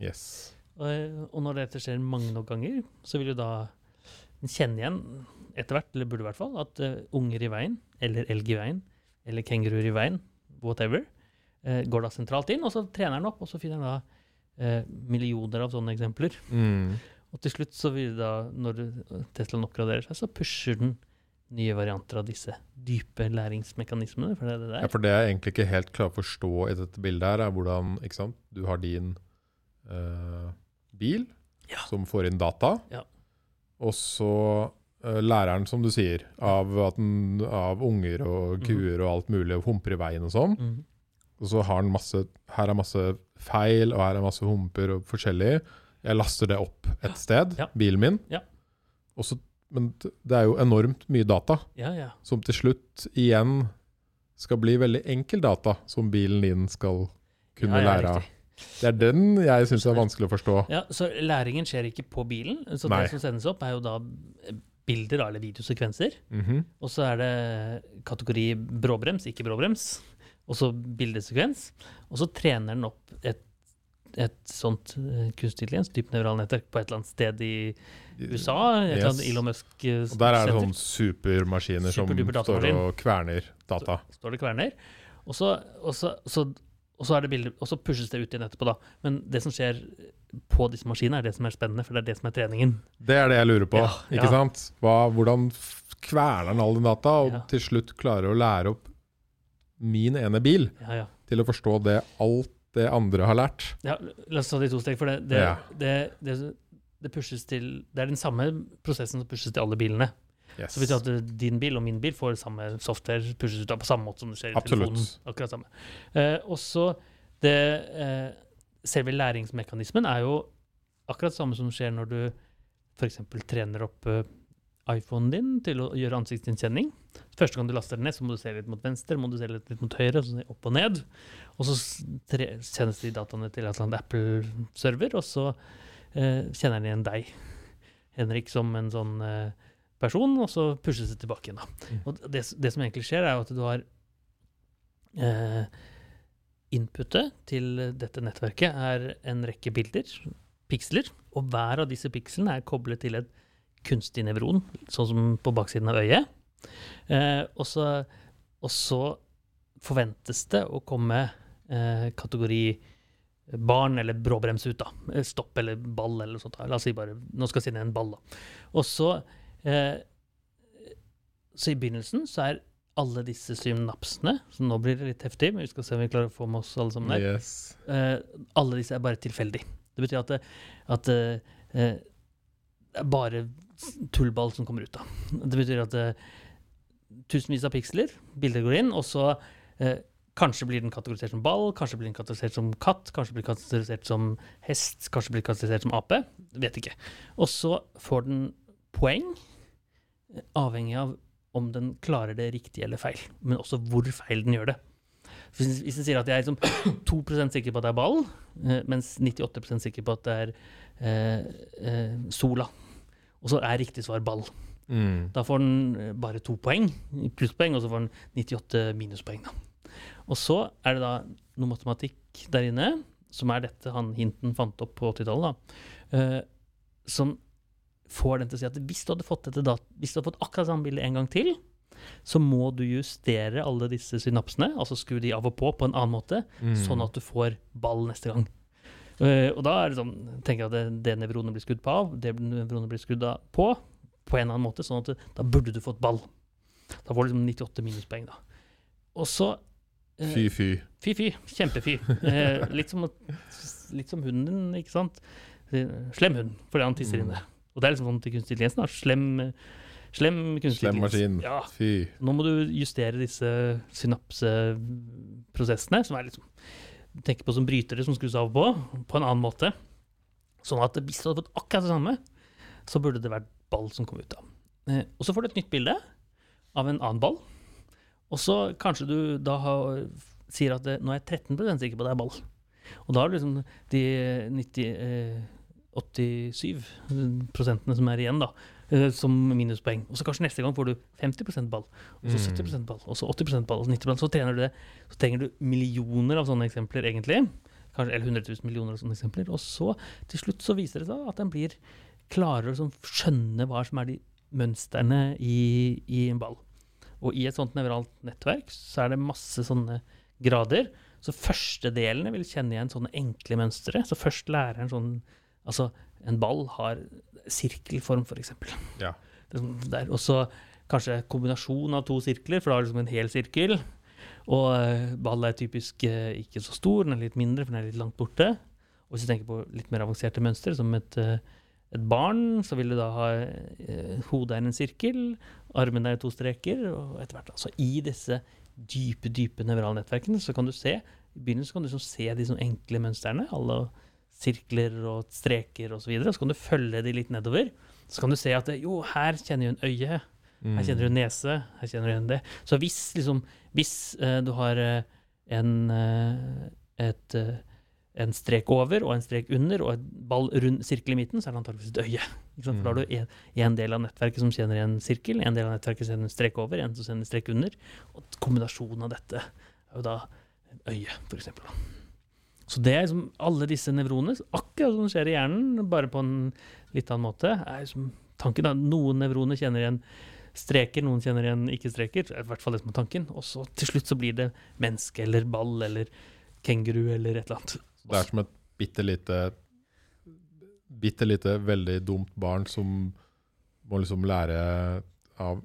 yes. Og, og når dette skjer mange nok ganger, så vil du da kjenne igjen etter hvert, eller burde i hvert fall, at uh, unger i veien, eller elg i veien, eller kenguruer i veien, whatever, uh, går da sentralt inn, og så trener den opp, og så finner den da uh, millioner av sånne eksempler. Mm. Og til slutt, så vil da, når Teslaen oppgraderer seg, så pusher den nye varianter av disse dype læringsmekanismene. For det er det Ja, for det jeg egentlig ikke helt klarer å forstå i dette bildet, her, er hvordan ikke sant? du har din uh, bil Ja. som får inn data, Ja. og så uh, læreren, som du sier, av, den, av unger og kuer kuer og alt mulig, og humper i veien og sånn. Mm. Og så har den masse Her er masse feil, og her er masse humper og forskjellig. Jeg laster det opp et sted, Ja. bilen min. Ja. Og så, men det er jo enormt mye data, Ja, ja. som til slutt igjen skal bli veldig enkel data, som bilen din skal kunne ja, lære av. Det er den jeg syns er vanskelig å forstå. Ja, så læringen skjer ikke på bilen. Så Nei. det som sendes opp, er jo da bilder eller videosekvenser. Mhm. Og så er det kategori bråbrems, ikke bråbrems. Og så bildesekvens. Og så trener den opp et, et sånt uh, kunstig intelligens, dypt nevralt nettverk, på et eller annet sted i USA. Et eller annet. Elon Musk uh, Og der er det senter. sånn supermaskiner som står og kverner data. står det kverner. Og så, og, så, så, og så er det bilder, og så pushes det ut igjen etterpå, da. Men det som skjer på disse maskinene, er det som er spennende, for det er det som er treningen. Det er det jeg lurer på. Ja, ikke ja. sant? Hva, hvordan kverner den all den data, og Ja. til slutt klarer å lære opp min ene bil Ja, ja. til å forstå det alt det andre har lært. Ja, la oss ta det i to steg, for det, det, Ja. det, det, det pushes til Det er den samme prosessen som pushes til alle bilene. Yes. Så betyr at din bil og min bil får samme software, pushes ut av på samme måte som det skjer i Absolutt. telefonen. Akkurat samme. Eh, også det eh, Selve læringsmekanismen er jo akkurat samme som skjer når du f.eks. trener opp eh, iPhonen din til å gjøre ansiktsgjenkjenning. Første gang du laster den ned, så må du se litt mot venstre, må du se litt, mot høyre, så opp og ned. Og så sendes de dataene til et eller annet Apple-server, og så eh, kjenner den igjen deg, Henrik, som en sånn eh, person, og så pushes det tilbake igjen. Da. Mm. Og det, det som egentlig skjer, er jo at du har eh, Inputet til dette nettverket er en rekke bilder, piksler, og hver av disse pikslene er koblet til et kunstig nevron, sånn som på baksiden av øyet. Eh, og, så, og så forventes det å komme eh, kategori barn eller bråbrems ut, da. Eh, Stopp eller ball eller noe sånt. da. La oss si bare Nå skal jeg si ned en ball, da. Og så eh, Så i begynnelsen så er alle disse synapsene Så nå blir det litt heftig, men vi skal se om vi klarer å få med oss alle sammen der. Yes. Eh, alle disse er bare tilfeldig. Det betyr at, at eh, eh, det er bare tullball som kommer ut. da. Det betyr at uh, tusenvis av piksler, bilder går inn, og så uh, kanskje blir den kategorisert som ball, kanskje blir den kategorisert som katt, kanskje blir den kategorisert som hest, kanskje blir den kategorisert som ape. Vet ikke. Og så får den poeng, eh, avhengig av om den klarer det riktig eller feil, men også hvor feil den gjør det. Hvis, den sier at jeg er liksom 2% sikker på at det er ball, mens 98% sikker på at det er eh, eh, sola, og så er riktig svar ball. Mm. Da får den eh, bare to poeng, plusspoeng, og så får den 98 minuspoeng. Da. Og så er det da noe matematikk der inne, som er dette han Hinton fant opp på 80-tallet, da, eh, som får den til å si at hvis du hadde fått, dette hvis du hadde fått akkurat samme bilde en gang til, så må du justere alle disse synapsene, altså skru de av og på på en annen måte, Mm. sånn at du får ball neste gang. Eh, og da er det sånn, tenker jeg at det, det nevronet blir skrudd på av, det nevronet blir skrudd på, på en eller annen måte, sånn at da burde du fått ball. Da får du liksom 98 minuspoeng, da. Og så Eh, Fy, fy. Fy, fy. Kjempefy. Uh, litt, som, litt som hunden din, ikke sant? Eh, Slem hund, fordi han tisser Mm. inne. Og det er liksom sånn til kunstig intelligens. da. Slem, eh, slem kunstig Slem maskin. Ja, Fy. nå må du justere disse synapseprosessene, som er liksom Tenk på som brytere som skrus av og på, på en annen måte. Sånn at hvis du hadde fått akkurat det samme, så burde det vært ball som kom ut av. Eh, og så får du et nytt bilde av en annen ball. Og så kanskje du da har, sier at nå er jeg 13 sikker på at det er ball. Og da har du liksom de 90, eh, 87 prosentene som er igjen, da, som minuspoeng. Og så kanskje neste gang får du 50% ball, og så Mm. 70% ball, og så 80% ball, og så 90 ball. Så trener du det. Så trenger du millioner av sånne eksempler, egentlig. Kanskje, eller 100 000 millioner av sånne eksempler. Og så til slutt så viser det seg at den blir klarer å sånn skjønne hva som er de mønstrene i, i en ball. Og i et sånt nevralt nettverk så er det masse sånne grader. Så førstedelene vil kjenne igjen sånne enkle mønstre. Så først lærer en sånn Altså, en ball har sirkelform, f.eks. Ja. Og så kanskje kombinasjon av to sirkler, for da har du liksom en hel sirkel. Og eh, ball er typisk eh, ikke så stor, den er litt mindre, for den er litt langt borte. Og hvis du tenker på litt mer avanserte mønstre, som et, eh, et barn, så vil du da ha hodet er en sirkel, armen er to streker, og etter hvert. Altså i disse dype, dype nevrale nettverkene så kan du se I begynnelsen kan du liksom se de sånn enkle mønstrene, alle sirkler og streker osv. Så videre, så kan du følge de litt nedover. Så kan du se at jo, her kjenner du en øye, her kjenner du nese, her kjenner du det. Så hvis, liksom, hvis uh, du har eh, en, uh, et, en strek over og en strek under og et ball rund sirkel i midten, så er det antakeligvis et øye. For da har du en, en del av nettverket som kjenner en sirkel, en del av nettverket som kjenner en strek over, en som kjenner en strek under. Og kombinasjonen av dette er jo da øye, for eksempel. da. Så det er liksom alle disse nevronene, akkurat som skjer i hjernen, bare på en litt annen måte, er liksom tanken. da. Noen nevroner kjenner igjen streker, noen kjenner igjen ikke-streker. Er I hvert fall det som er tanken. Og så til slutt så blir det menneske eller ball eller kenguru eller et eller annet. Det er som et bitte lite Bitte lite, veldig dumt barn som må liksom lære av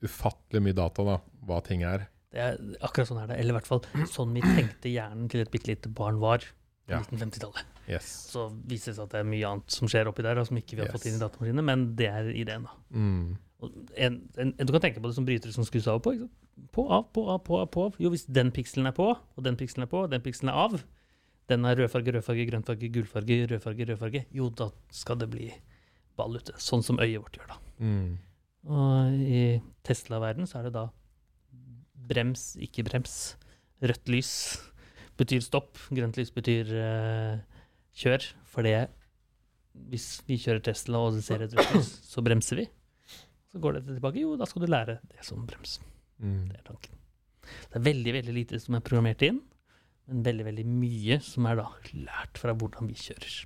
ufattelig mye data, da, hva ting er. Det er akkurat sånn er det. Eller i hvert fall sånn vi tenkte hjernen til et bitte lite barn var på Ja. 1950-tallet. Yes. Så viser det seg at det er mye annet som skjer oppi der, og som ikke vi har Yes. fått inn i datamaskinene, men det er ideen, da. Mm. Og En, en, du kan tenke på det som brytere som skrus av og på. På, av, på, av, på, av, på. Jo, hvis den pikselen er på, og den pikselen er på, og den pikselen er av, den er rødfarge, rødfarge, grønnfarge, gulfarge, rødfarge, rødfarge, jo, da skal det bli ball ute. Sånn som øyet vårt gjør, da. Mm. Og i Tesla-verden så er det da brems, ikke brems. Rødt lys betyr stopp, grønt lys betyr uh, kjør. For det hvis vi kjører Tesla og ser et rødt lys, så bremser vi. Så går det tilbake. Jo, da skal du lære det som brems. Mm. Det er tanken. Det er veldig veldig lite som er programmert inn, men veldig veldig mye som er da lært fra hvordan vi kjører.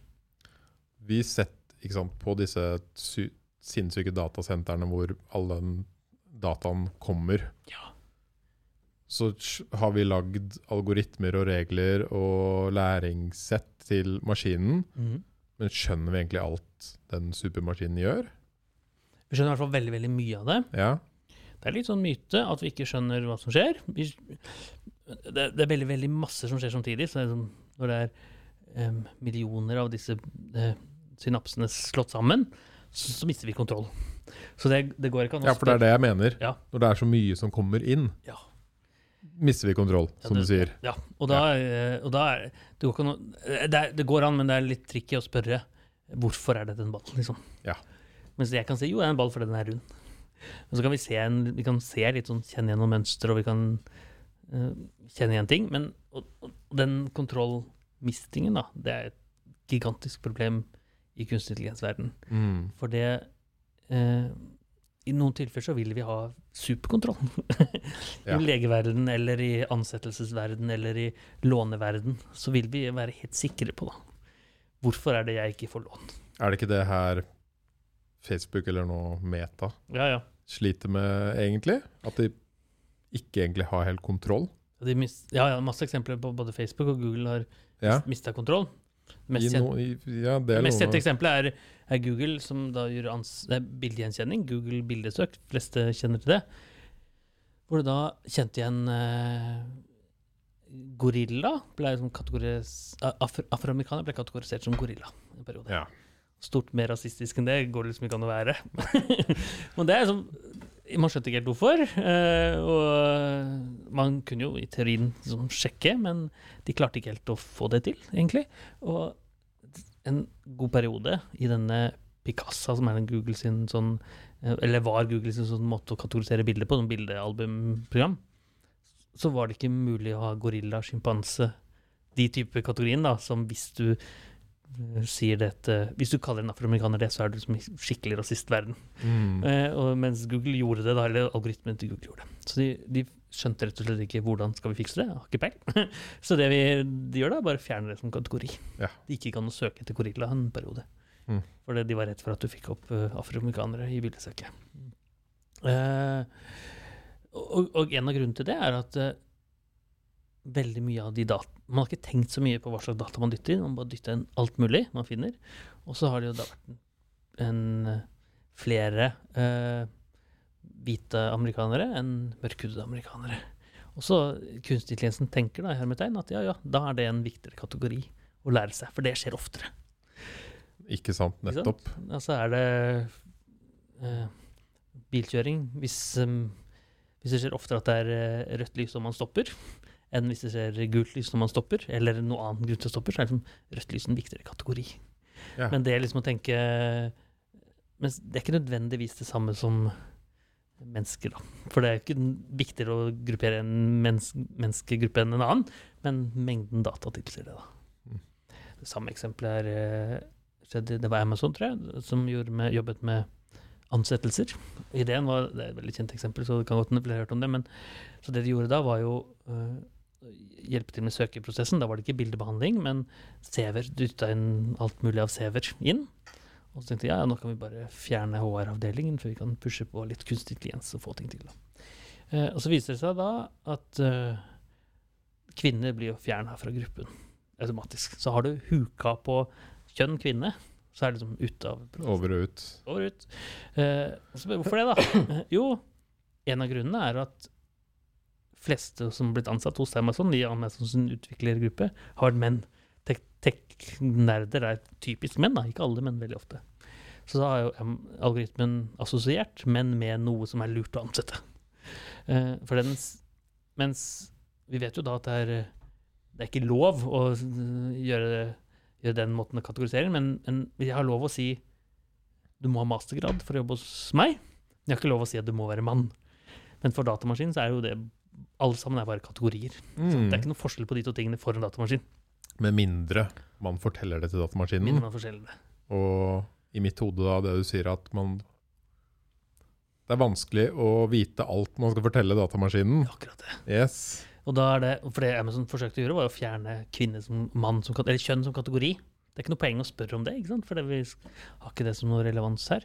Vi setter sant, på disse sy sinnssyke datasentrene hvor all den dataen kommer. Ja. Så har vi lagd algoritmer og regler og læringssett til maskinen, men skjønner vi egentlig alt den supermaskinen gjør? Vi skjønner i hvert fall veldig veldig mye av det. Ja. Det er litt sånn myte at vi ikke skjønner hva som skjer. Vi, det, det er veldig veldig masse som skjer samtidig. Så det sånn, når det er um, millioner av disse uh, synapsene slått sammen, så, så mister vi kontroll. Så det, det går ikke an å ja, for det er det jeg mener. Ja. Når det er så mye som kommer inn, Ja. Mister vi kontroll, Ja, som det- du sier. Ja, og da, eh, og da er det, går an eh, det, er, det går an, men det er litt tricky å spørre hvorfor er dette en ball, liksom. Ja. Mens jeg kan si jo, det er en ball fordi den er rund. Men så kan vi se, en, vi kan se litt sånn, kjenne igjen noen mønster, og vi kan uh, kjenne igjen ting. Men og, og den kontrollmistingen, da, det er et gigantisk problem i kunstig intelligens-verden. Mm. For det eh, I noen tilfeller så vil vi ha superkontroll. Ja. I legeverdenen eller i ansettelsesverden eller i låneverden. Så vil vi være helt sikre på da. Hvorfor er det jeg ikke får lån? Er det ikke det her Facebook eller noe Meta Ja, ja. sliter med egentlig? At de ikke egentlig har helt kontroll? Ja, ja, masse eksempler på både Facebook og Google har Ja, mista kontroll. Mest no, i, ja det mest kjente eksempelet er, er Google, som da gjør ans det er bildegjenkjenning. Google bildesøk, de fleste kjenner til det. Hvor du da kjente igjen eh, gorilla ble liksom afroamerikaner afro, Afroamerikanere ble kategorisert som gorilla en periode. Ja. Stort mer rasistisk enn det går det liksom ikke an å være. Men det er liksom Man skjønte ikke helt hvorfor. eh, og man kunne jo i teorien liksom sjekke, men de klarte ikke helt å få det til, egentlig. Og en god periode i denne Picassa, som er Google sin sånn eh, Eller var Google sin sånn måte å kategorisere bilder på, sånn bildealbumprogram, så var det ikke mulig å ha gorilla, sjimpanse, de type kategorien, da, som hvis du sier dette Hvis du kaller en afroamerikaner det, så er du liksom i skikkelig rasistverden. Mm. Eh, og mens Google gjorde det, da, eller algoritmen til Google gjorde det. Så de, de skjønte rett og slett ikke hvordan skal vi fikse det. Jeg har ikke peil. så det vi de gjør da, bare fjerne det som kategori. Ja. De gikk ikke an å søke etter gorilla en periode. Mm. Fordi de var redd for at du fikk opp uh, afroamerikanere i bildesøket. Eh, og, og en av grunnene til det er at eh, veldig mye av de data Man har ikke tenkt så mye på hva slags data man dytter inn, man bare dytter inn alt mulig man finner. Og så har det jo da vært en, eh, flere eh, hvite amerikanere enn mørkhudede amerikanere. Og så kunstig intelligensen tenker da, i hermetegn, at ja, ja, da er det en viktigere kategori å lære seg, for det skjer oftere. Ikke sant, Ikke sant? nettopp. Altså er det eh, bilkjøring hvis, um, hvis det skjer oftere at det er eh, rødt lys og man stopper, enn hvis det ser gult lys når man stopper, eller noe annen grunn til å stoppe, så er liksom rødt lys en viktigere kategori. Ja. Men det er liksom å tenke Men det er ikke nødvendigvis det samme som mennesker, da. For det er ikke viktigere å gruppere en mennes menneskegruppe enn en annen, men mengden data tilsier det, da. Mm. Det samme eksempelet er eh, Det var Amazon, tror jeg, som med, jobbet med ansettelser. Ideen var, Det er et veldig kjent eksempel, så det kan godt hende flere har hørt om det. men så det de gjorde da, var jo øh, hjelpe til med søkeprosessen. Da var det ikke bildebehandling, men CV-er. Dytta inn alt mulig av CV-er inn. Og så tenkte jeg ja, nå kan vi bare fjerne HR-avdelingen, for vi kan pushe på litt kunstig intelligens og få ting til. Eh, og så viser det seg da at eh, kvinner blir jo fjerna fra gruppen automatisk. Så har du huka på kjønn kvinne, så er det liksom ute av prosessen. Over og ut. Over ut. Eh, og så hvorfor det, da? jo, en av grunnene er at fleste som har blitt ansatt hos Amazon, i Amazons utviklergruppe, har vært menn. Tech-nerder er typisk menn, da. ikke alle, men veldig ofte. Så da har jo algoritmen assosiert menn med noe som er lurt å ansette. Eh, for den, mens vi vet jo da at det er, det er ikke lov å gjøre, gjøre den måten å kategorisere, men, men vi har lov å si du må ha mastergrad for å jobbe hos meg. Jeg har ikke lov å si at du må være mann. Men for datamaskinen så er jo det Alle sammen er bare kategorier. Så Mm. det er ikke noe forskjell på de to tingene for en datamaskin. Med mindre man forteller det til datamaskinen. Mindre man forteller det. Og i mitt hode da, det du sier at man Det er vanskelig å vite alt man skal fortelle datamaskinen. Akkurat det. Yes. Og da er det, for det Amazon forsøkte å gjøre, var å fjerne kvinne som mann som, eller kjønn som kategori. Det er ikke noe poeng å spørre om det, ikke sant? for det, vi har ikke det som noe relevans her.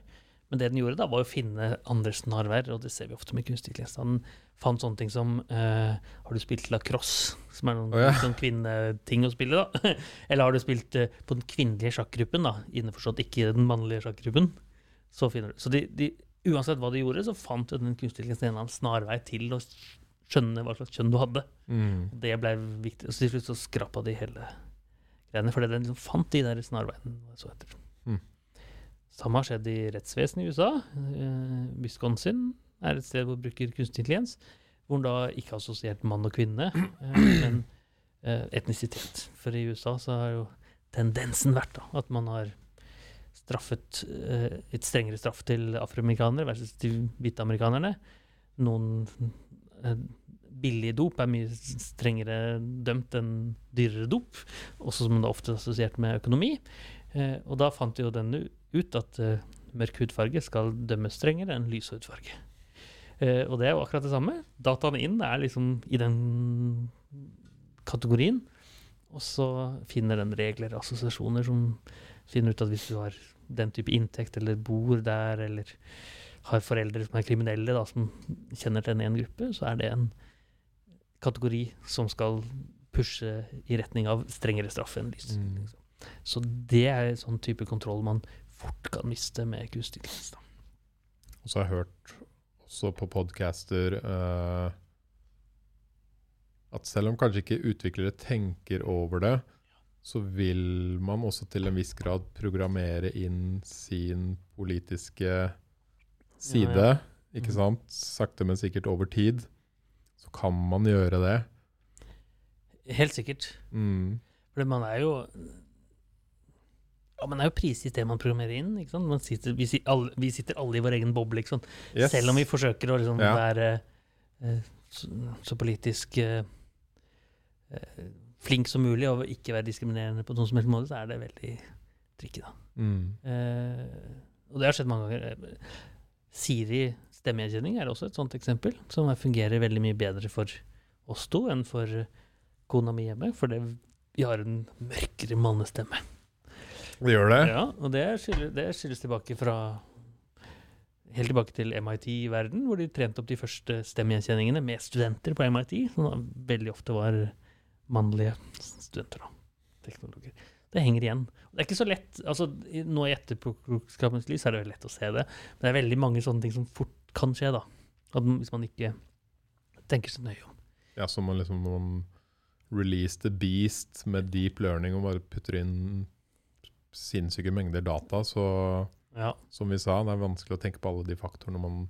Men det den gjorde, da, var å finne andre snarveier, og det ser vi ofte med. Han fant sånne ting som uh, Har du spilt lacrosse, som er noen oh, ja. sånn kvinneting å spille, da? Eller har du spilt uh, på den kvinnelige sjakkgruppen, da? Innforstått ikke den mannlige sjakkgruppen. Så finner du. Så de, de, uansett hva de gjorde, så fant den kunstig intelligens en eller annen snarvei til å skjønne hva slags kjønn du hadde. Mm. Det ble viktig. Og så til slutt så skrapa de hele greiene, fordi den liksom fant de der snarveiene. Så etter. Mm. Samme har skjedd i rettsvesenet i USA. Eh, Wisconsin er et sted hvor de bruker kunstig intelligens, hvor den da ikke har assosiert mann og kvinne, eh, men eh, etnisitet. For i USA så har jo tendensen vært da, at man har straffet et strengere straff til afroamerikanere versus til hvite amerikanerne. Noen eh, billig dop er mye strengere dømt enn dyrere dop, også som det er ofte assosiert med økonomi. Eh, og da fant jo den ut at uh, mørk hudfarge skal dømmes strengere enn lys hudfarge. Uh, og det er jo akkurat det samme. Dataene inn er liksom i den kategorien. Og så finner den regler assosiasjoner som finner ut at hvis du har den type inntekt, eller bor der, eller har foreldre som er kriminelle, da, som kjenner til en ene gruppe, så er det en kategori som skal pushe i retning av strengere straff enn lys. Mm. Så det er en sånn type kontroll man fort kan miste med kunstig intelligens. da. Og så har jeg hørt også på podcaster uh, at selv om kanskje ikke utviklere tenker over det, så vil man også til en viss grad programmere inn sin politiske side. Ja, ja. Ikke Mhm. sant? Sakte, men sikkert over tid. Så kan man gjøre det. Helt sikkert. Mm. For man er jo ja, Man er jo prisgitt det man programmerer inn. Man sitter, vi, alle, vi sitter alle i vår egen boble? Yes. Selv om vi forsøker å liksom Ja. være uh, så, så politisk uh, flink som mulig og ikke være diskriminerende på noen som helst måte, så er det veldig tricky, da. Mm. Og det har skjedd mange ganger. Siri stemmegjenkjenning er også et sånt eksempel, som er- fungerer veldig mye bedre for oss to enn for kona mi hjemme, fordi vi har en mørkere mannestemme. Vi gjør det? Ja, og det skyldes, det skyldes tilbake fra Helt tilbake til MIT i verden, hvor de trente opp de første stemmegjenkjenningene med studenter på MIT, som da veldig ofte var mannlige studenter. og teknologer. Det henger igjen. Det er ikke så lett, altså Nå i etterpåklokskapens lys er det veldig lett å se det, men det er veldig mange sånne ting som fort kan skje, da. At, hvis man ikke tenker seg nøye om. Ja, som man liksom man release the beast med deep learning og bare putter inn sinnssyke mengder data, så Ja. som vi sa, det er vanskelig å tenke på alle de faktorene man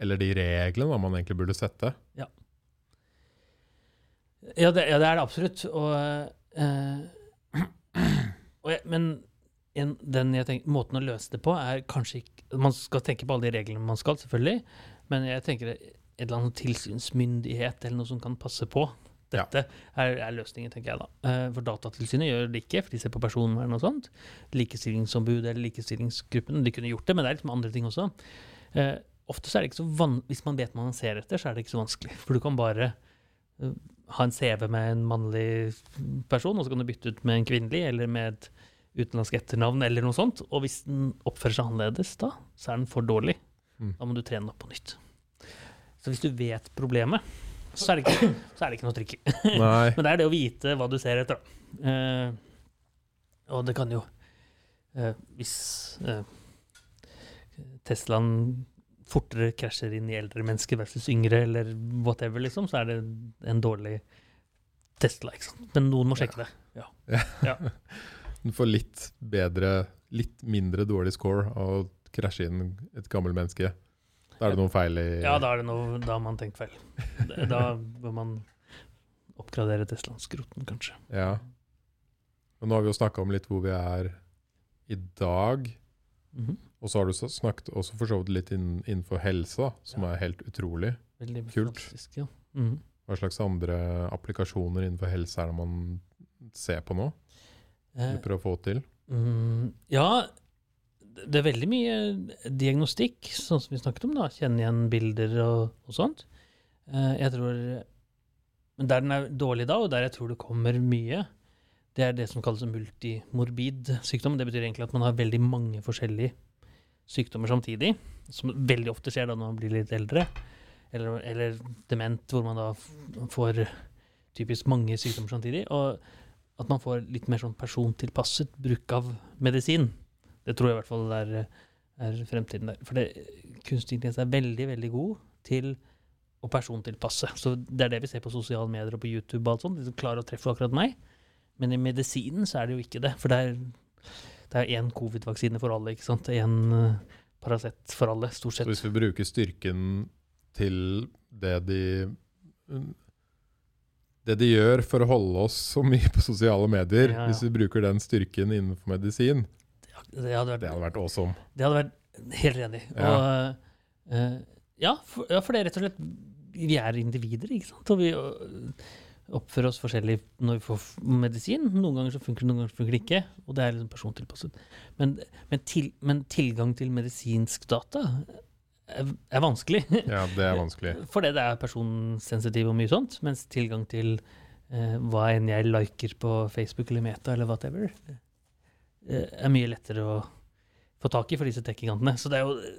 Eller de reglene man egentlig burde sette. Ja, det, ja, det er det absolutt. Og, eh, og jeg, men en, den tenker, måten å løse det på er kanskje ikke Man skal tenke på alle de reglene man skal, selvfølgelig, men jeg tenker et eller annet tilsynsmyndighet eller noe som kan passe på. Ja. Dette er, er løsningen, tenker jeg da. Eh, For Datatilsynet gjør det ikke, for de ser på personvern og sånt. Likestillingsombud eller likestillingsgruppen, de kunne gjort det, men det er liksom andre ting også. Eh, ofte så er det ikke så van Hvis man vet hva man ser etter, så er det ikke så vanskelig. For du kan bare uh, ha en CV med en mannlig person, og så kan du bytte ut med en kvinnelig, eller med et utenlandsk etternavn, eller noe sånt. Og hvis den oppfører seg annerledes da, så er den for dårlig. Mm. Da må du trene den opp på nytt. Så hvis du vet problemet, så er det ikke, er det ikke noe. Nei. Men det er det å vite hva du ser etter. Eh, og det kan jo uh, Hvis uh, Teslaen fortere krasjer inn i eldre mennesker versus yngre, eller whatever, liksom, så er det en dårlig Tesla. ikke sant? Men noen må sjekke det. Du får litt bedre, litt mindre dårlig score av å krasje inn et gammelt menneske. Da er det noe feil i Ja, da, er det noe, da har man tenkt feil. Da bør man oppgradere Teslaen skroten, kanskje. Ja. Og nå har vi jo snakka om litt hvor vi er i dag. Mhm. Og så har du snakket også for så vidt litt inn, innenfor helse, som Ja. er helt utrolig. Veldig Kult. fantastisk, ja. -hmm. Hva slags andre applikasjoner innenfor helse er det man ser på nå? Eh, du prøver å få til? Mm, ja, det er veldig mye diagnostikk, sånn som vi snakket om. da, Kjenne igjen bilder og, og sånt. Eh, jeg tror, Men der den er dårlig da, og der jeg tror det kommer mye, det er det som kalles multimorbid sykdom. Det betyr egentlig at man har veldig mange forskjellige sykdommer samtidig, som veldig ofte skjer da når man blir litt eldre. Eller, eller dement, hvor man da får typisk mange sykdommer samtidig. Og at man får litt mer sånn persontilpasset bruk av medisin. Det tror jeg i hvert fall er, er fremtiden der. For det, kunstig intelligens er veldig, veldig god til å persontilpasse. Så det er det vi ser på sosiale medier og på YouTube og alt sånt. De som klarer å treffe akkurat meg. Men i medisinen så er det jo ikke det. For det er, det er én covid-vaksine for alle, ikke sant. Én uh, Paracet for alle, stort Så sett. hvis vi bruker styrken til det de Det de gjør for å holde oss så mye på sosiale medier, Ja, ja. hvis vi bruker den styrken innenfor medisin, Det hadde vært det hadde vært awesome. Det hadde vært helt enig. Ja. Og, uh, ja, for, ja, for det er rett og slett Vi er individer, ikke sant? Og vi oppfører oss forskjellig når vi får medisin. Noen ganger så funker det, noen ganger funker det ikke. Og det er liksom persontilpasset. Men, men, til, men tilgang til medisinsk data er, er vanskelig. Ja, det er vanskelig. Fordi det er personsensitiv og mye sånt. Mens tilgang til eh, hva enn jeg liker på Facebook eller Meta eller whatever, er mye lettere å få tak i for disse tech-gigantene. Så det er jo eh,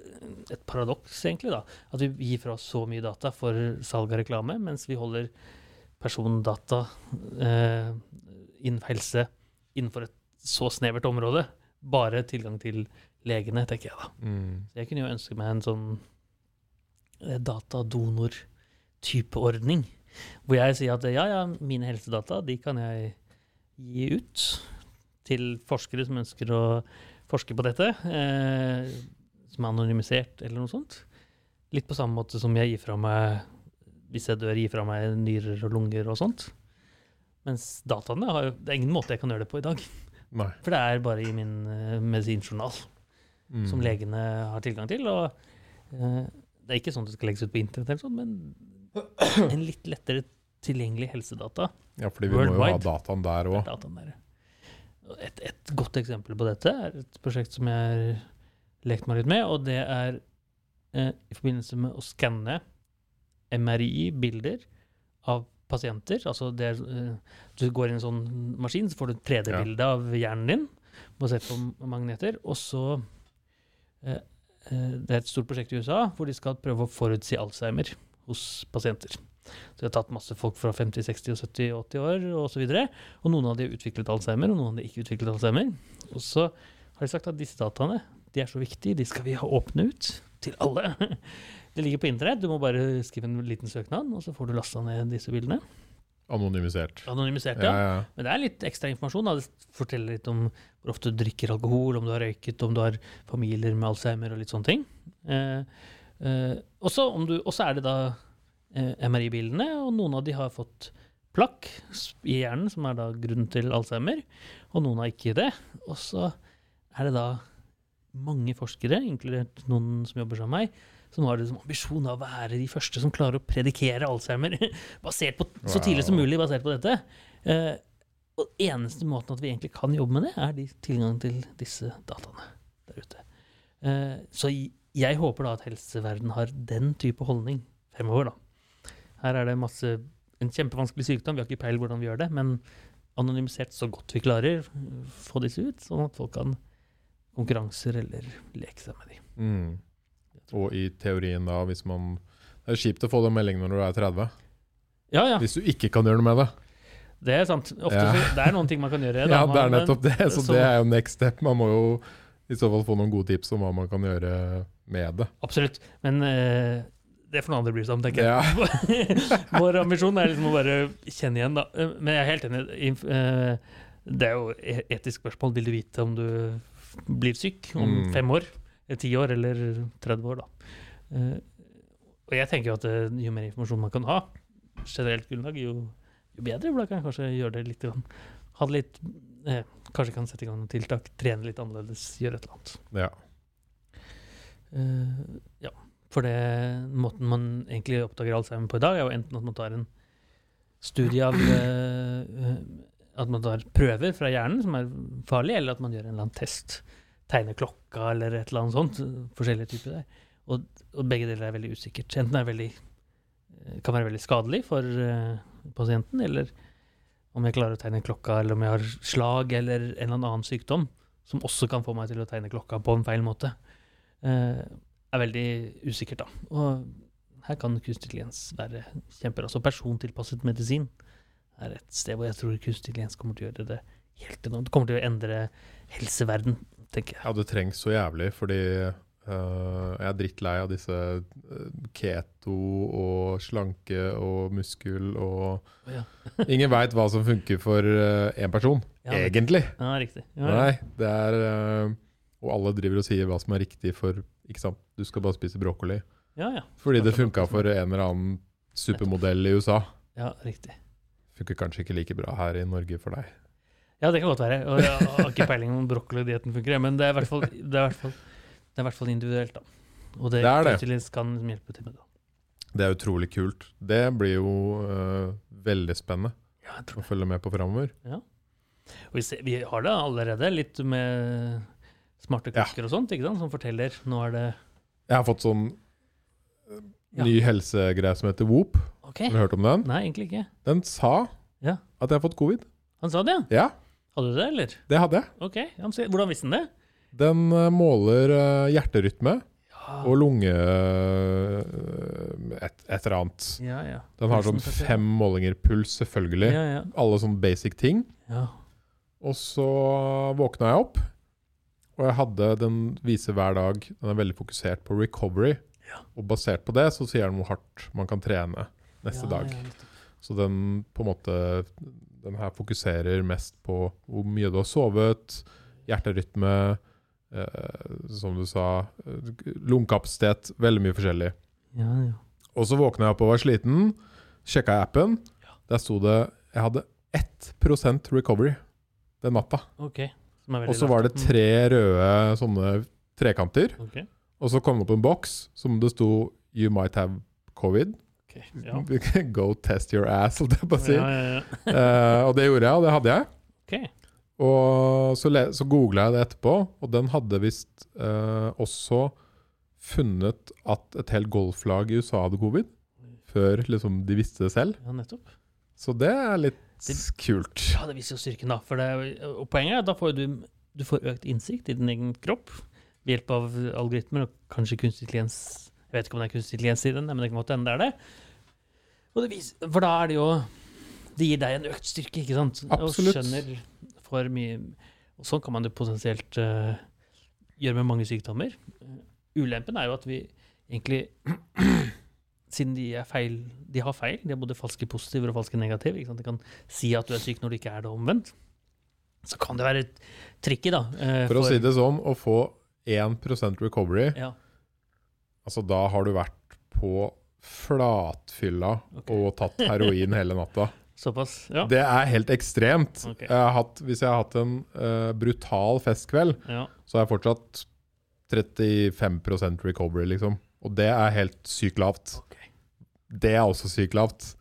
et paradoks, egentlig, da. At vi gir fra oss så mye data for salg av reklame, mens vi holder persondata eh, innen helse innenfor et så snevert område. Bare tilgang til legene, tenker jeg da. Mm. Så jeg kunne jo ønske meg en sånn eh, datadonor-typeordning. Hvor jeg sier at ja, ja, mine helsedata de kan jeg gi ut til forskere som ønsker å forske på dette, eh, som er anonymisert eller noe sånt. Litt på samme måte som jeg gir fra meg hvis jeg dør, gir fra meg nyrer og lunger og sånt. Mens dataene har jo, det er ingen måte jeg kan gjøre det på i dag. Nei. For det er bare i min uh, medisinjournal Mm. som legene har tilgang til. Og uh, det er ikke sånn at det skal legges ut på internett, eller sånt, men en litt lettere tilgjengelig helsedata. Ja, fordi vi må jo ha dataen der er òg. Et, et godt eksempel på dette er et prosjekt som jeg har lekt meg litt med, og det er eh, i forbindelse med å skanne MRI-bilder av pasienter. Altså det, eh, du går inn i en sånn maskin, så får du et 3D-bilde av hjernen din basert på magneter. Og så eh, eh, Det er et stort prosjekt i USA hvor de skal prøve å forutsi Alzheimer hos pasienter. Så de har tatt masse folk fra 50, 60, 70, 80 år osv. Og, så videre, og noen av de har utviklet Alzheimer, og noen av de ikke utviklet Alzheimer. Og så har de sagt at disse dataene de er så viktige, de skal vi ha åpne ut til alle. Det ligger på internett, du må bare skrive en liten søknad, og så får du lasta ned disse bildene. Anonymisert. Anonymisert, Ja, ja. ja. Men det er litt ekstra informasjon. Da. Det forteller litt om hvor ofte du drikker alkohol, om du har røyket, om du har familier med Alzheimer og litt sånne ting. Eh, eh, og så om du- og så er det da MRI-bildene, og noen av de har fått plakk i hjernen, som er da grunnen til Alzheimer, og noen har ikke det. Og så er det da mange forskere, inkludert noen som jobber med meg, som har det som ambisjon å være de første som klarer å predikere Alzheimer, basert på, så tidlig som mulig basert på dette. Eh, og eneste måten at vi egentlig kan jobbe med det, er de tilgang til disse dataene der ute. Eh, så jeg håper da at helseverden har den type holdning fremover, da. Her er det masse En kjempevanskelig sykdom, vi har ikke peil hvordan vi gjør det, men anonymisert så godt vi klarer, få disse ut, sånn at folk kan konkurranser eller leke seg med de. Mm. Og i teorien da, hvis man Det er kjipt å få den meldingen når du er 30. Ja, ja, Hvis du ikke kan gjøre noe med det. det er sant. Ofte Ja. så, det er noen ting man kan gjøre. da, Ja, det er nettopp det. Så så- det er jo next step. Man må jo i så fall få noen gode tips om hva man kan gjøre med det. Absolutt. Men eh, det får noen andre bry seg om, tenker jeg. Ja. Vår ambisjon er liksom å bare kjenne igjen, da. Eh, Men jeg er helt enig. Eh, Det er jo etisk spørsmål. Vil du vite om du blir syk om Mm. fem år, ti år eller 30 år, da? Eh, Og jeg tenker jo at eh, jo mer informasjon man kan ha, generelt grunnlag, jo, jo bedre. For da kan jeg kanskje gjøre det litt. Ha det litt eh, Kanskje kan sette i gang noen tiltak, trene litt annerledes, gjøre et eller annet. ja. Uh, ja, for det måten man egentlig oppdager Alzheimer på i dag, er jo enten at man tar en studie av eh, eh, At man tar prøver fra hjernen som er farlig, eller at man gjør en eller annen test. Tegner klokka eller et eller annet sånt. Forskjellige typer der. Og, og begge deler er veldig usikkert. Enten er veldig, eh, kan være veldig skadelig for uh, pasienten, eller om jeg klarer å tegne klokka, eller om jeg har slag eller en eller annen sykdom som også kan få meg til å tegne klokka på en feil måte eh, er veldig usikkert, da. Og her kan kunstig intelligens være kjempebra. Så persontilpasset medisin er et sted hvor jeg tror kunstig intelligens kommer til å gjøre det helt enormt. Det kommer til å endre helseverden, tenker jeg. ja, det trengs så jævlig, fordi Uh, jeg er drittlei av disse øh, keto og slanke og muskel og Ja. Ingen veit hva som funker for én person, Ja, egentlig. Ja, riktig. Ja. Nei, det er øh, Og alle driver og sier hva som er riktig for Ikke sant, du skal bare spise brokkoli. ja, ja. Fordi det funka for en eller annen supermodell i USA. ja, riktig. Funker kanskje ikke like bra her i Norge for deg. Ja, det kan godt være. Og jeg har ikke peiling om brokkolidietten funker, men det er i hvert fall, det i hvert fall, det i hvert fall individuelt, da. Og det, Det det. kan liksom hjelpe til med det. Det er utrolig kult. Det blir jo uh, veldig spennende Ja, å følge med på framover. Og vi, ser, vi har det allerede, litt med smarte Ja. og sånt, ikke sant, som forteller nå er det Jeg har fått sånn øh, Ja. ny helsegreie som heter Whoop. Okay. Har du hørt om den? Nei, egentlig ikke. Den sa Ja. at jeg har fått covid. Han sa det, ja. Ja, Hadde du det, eller? det hadde jeg. OK. Hvordan visste han det? Den øh, måler øh, hjerterytme og lunge... et, et eller annet. ja. ja. Den har sånn fem målinger puls, selvfølgelig. Ja, ja. Alle sånne basic ting. ja. Og så våkna jeg opp, og jeg hadde den vise hver dag. Den er veldig fokusert på recovery. Ja. Og basert på det så sier den hvor hardt man kan trene neste ja, dag. Så den på en måte Den her fokuserer mest på hvor mye du har sovet, hjerterytme, eh, som du sa, lungekapasitet. Veldig mye forskjellig. Ja. Og så våkna jeg opp og var sliten. Sjekka jeg appen. Der sto det Jeg hadde 1% recovery den natta. Ok. Og så var det tre røde sånne trekanter. Okay. Og så kom det opp en boks som det sto 'You might have covid'. Okay, Ja. Go test your ass, holdt jeg på å si. Ja, ja, ja. Eh, og det gjorde jeg, og det hadde jeg. Okay. Og så, så googla jeg det etterpå, og den hadde visst uh, også funnet at et helt golflag i USA hadde covid. Før liksom de visste det selv. Ja, nettopp. Så det er litt kult. Ja, det viser jo styrken, da. Det, og poenget er at da får du, du får økt innsikt i din egen kropp ved hjelp av algoritmer og kanskje kunstig intelligens. Jeg vet ikke om det er kunstig intelligens i den, men det kan godt hende det er det. Det viser, for da er det jo Det gir deg en økt styrke, ikke sant? Absolutt. Og skjønner for mye Og sånn kan man jo potensielt uh, gjøre med mange sykdommer. Ulempen er jo at vi egentlig Siden de er feil, de har feil, de har både falske positiver og falske negative. Ikke sant? De kan si at du er syk når du ikke er det, omvendt. Så kan det være tricky, da. eh, For å si det sånn, å få 1% recovery, Ja, altså da har du vært på flatfylla okay. og tatt heroin hele natta. såpass. Ja. Det er helt ekstremt. Okay. Jeg har hatt, hvis jeg har hatt en uh, brutal festkveld, ja. så har jeg fortsatt 35% recovery, liksom. Og det er helt sykt lavt. Det er også sykt lavt.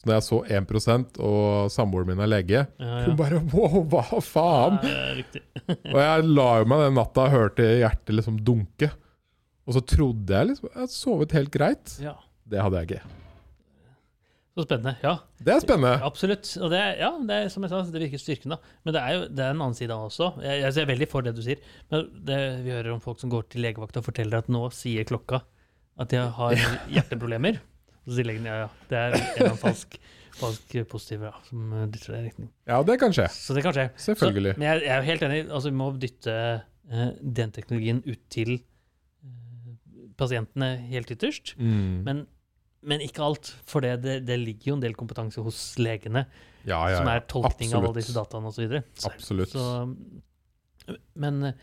Så når jeg så 1 og samboeren min er lege, Ja, hun bare wow, hva faen? Ja. Og jeg la jo meg den natta og hørte hjertet liksom dunke. Og så trodde jeg liksom Jeg sovet helt greit. Ja. Det hadde jeg ikke. Så spennende. Ja, Det er spennende. absolutt. Og det, ja, det er som jeg sa, det virker styrken, da. Men det er jo det er en annen side av det også. Jeg, jeg er veldig for det du sier. Men det, vi hører om folk som går til legevakta og forteller at nå sier klokka at de har hjerteproblemer. Så sier legen ja, ja, det er en eller annen falsk, falsk positiv ja, som eh, dytter deg i retning. Ja, det kan skje. Så det kan skje. Selvfølgelig. Så, men jeg, jeg er jo helt enig. Altså, vi må dytte uh, den teknologien ut til eh, pasientene helt ytterst. Mm. Men, men ikke alt. For det, det, det ligger jo en del kompetanse hos legene, Ja, ja, som er tolkning av alle disse dataene osv. Absolutt. Så, men uh,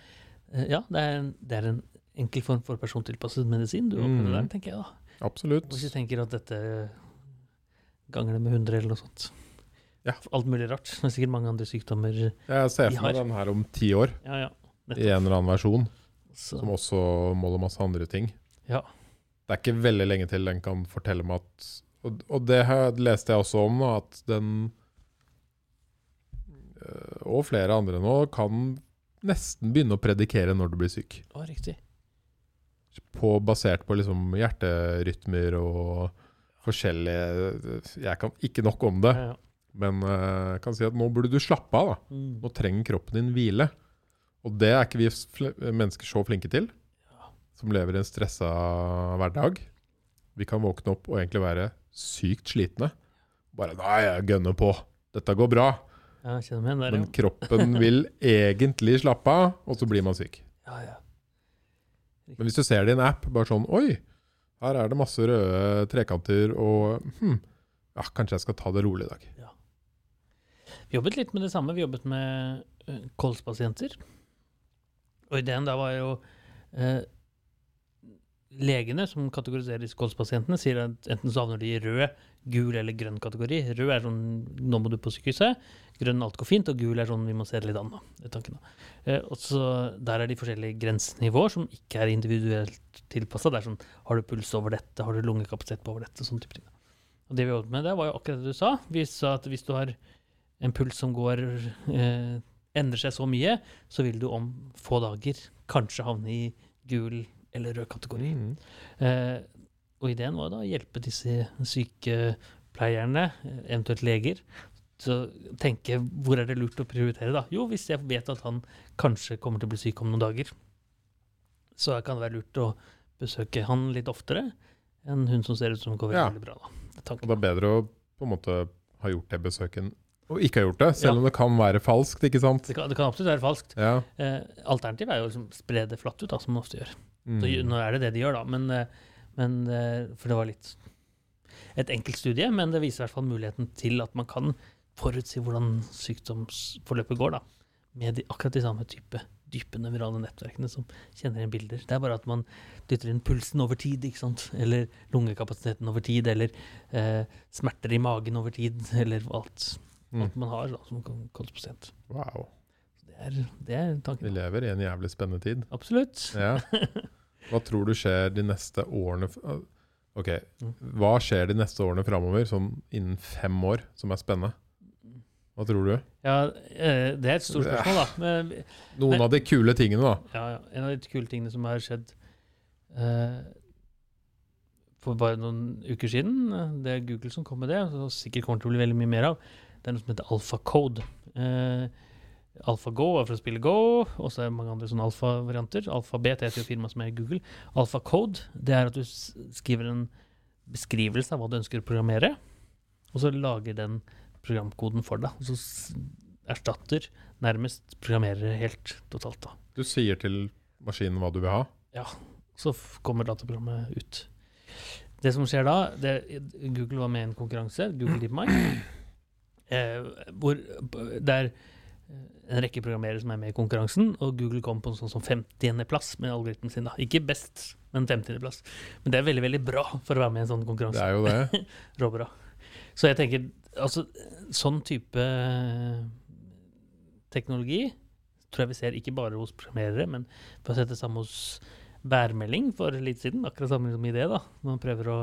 ja, det er, en, det er en enkel form for persontilpasset medisin du opplever Mm. der, tenker jeg da. Absolutt. Hvis vi tenker at dette ganger det med 100 eller noe sånt. Ja. Alt mulig rart. Det er sikkert mange andre sykdommer. Jeg ser for meg den her om ti år, Ja, ja. i en eller annen versjon, Så, som også måler masse andre ting. Ja. Det er ikke veldig lenge til den kan fortelle meg at Og, og det her leste jeg også om, at den øh, Og flere andre nå kan nesten begynne å predikere når du blir syk. Å, riktig. På, basert på liksom hjerterytmer og forskjellige Jeg kan ikke nok om det, Ja, ja. men øh, jeg kan si at nå burde du slappe av. da. Mm. Nå trenger kroppen din hvile. Og det er ikke vi mennesker så flinke til, som lever i en stressa hverdag. Vi kan våkne opp og egentlig være sykt slitne. Bare 'nei, jeg gønner på'. Dette går bra. Ja, Men kroppen vil egentlig slappe av, og så blir man syk. ja. ja, Men hvis du ser det i en app, bare sånn 'oi, her er det masse røde trekanter', og hm, ja, kanskje jeg skal ta det rolig i dag. Vi jobbet litt med det samme. Vi jobbet med uh, kolspasienter. Og ideen da var jo eh, Legene som kategoriserer disse kolspasientene, sier at enten så havner de i rød, gul eller grønn kategori. Rød er sånn 'nå må du på sykehuset'. Grønn alt går fint, og gul er sånn 'vi må se det litt an'. da. Eh, og så Der er de forskjellige grensenivåer som ikke er individuelt tilpassa. Det er sånn Har du puls over dette? Har du lungekapasitet på over dette? Sånn type ting. Og det vi jobbet med, det var jo akkurat det du sa. Vi sa at hvis du har en puls som går eh, endrer seg så mye, så vil du om få dager kanskje havne i gul eller rød kategori. Mm. Eh, og ideen var da å hjelpe disse sykepleierne, eh, eventuelt leger, til å tenke hvor er det lurt å prioritere. da? Jo, hvis jeg vet at han kanskje kommer til å bli syk om noen dager, så kan det være lurt å besøke han litt oftere enn hun som ser ut som går veldig, Ja. veldig bra. da. Det Og det er bedre å på en måte ha gjort det besøket og ikke ha gjort det, selv Ja. om det kan være falskt, ikke sant? Det kan, det kan absolutt være falskt. Ja. Eh, Alternativet er jo å liksom spre det flatt ut, da, som man ofte gjør. Så, Mm. nå er det det de gjør, da, men, eh, men eh, For det var litt et enkelt studie, men det viser i hvert fall muligheten til at man kan forutsi hvordan sykdomsforløpet går, da, med de, akkurat de samme type dype nevrale nettverkene som kjenner igjen bilder. Det er bare at man dytter inn pulsen over tid, ikke sant? eller lungekapasiteten over tid, eller eh, smerter i magen over tid, eller alt, Mm. alt man har da, som kolspasient. Wow. Det er, det er Vi lever i en jævlig spennende tid. Absolutt. Ja. Hva tror du skjer de neste årene Ok, Mm. hva skjer de neste årene framover, sånn innen fem år, som er spennende? Hva tror du? Ja, eh, det er et stort spørsmål, da. Men, Noen Men- av de kule tingene, da. ja, ja, en av de kule tingene som har skjedd eh, for bare noen uker siden, det er Google som kom med det, og sikkert kommer til å bli veldig mye mer av, det er noe som heter AlphaCode. Eh, AlphaGo er for å spille Go, og så er det mange andre sånne alfa-varianter. Alphabet heter jo firmaet som er Google. AlphaCode det er at du skriver en beskrivelse av hva du ønsker å programmere, og så lager den programkoden for deg. Og så erstatter nærmest programmerer helt totalt. da. Du sier til maskinen hva du vil ha. Ja. Så kommer dataprogrammet ut. Det som skjer da det, Google var med i en konkurranse, Google DeepMind, eh, hvor er eh, en rekke programmerere som er med i konkurransen, og Google kom på en sånn som 50.-plass med algoritmen sin. da. Ikke best, men 50.-plass. Men det er veldig veldig bra for å være med i en sånn Det konkurranse. er jo det. Råbra. Så jeg tenker altså sånn type eh, teknologi tror jeg vi ser ikke bare hos programmerere, men for å sette det samme hos værmelding for litt siden. Akkurat samme som i det, da. Når man prøver å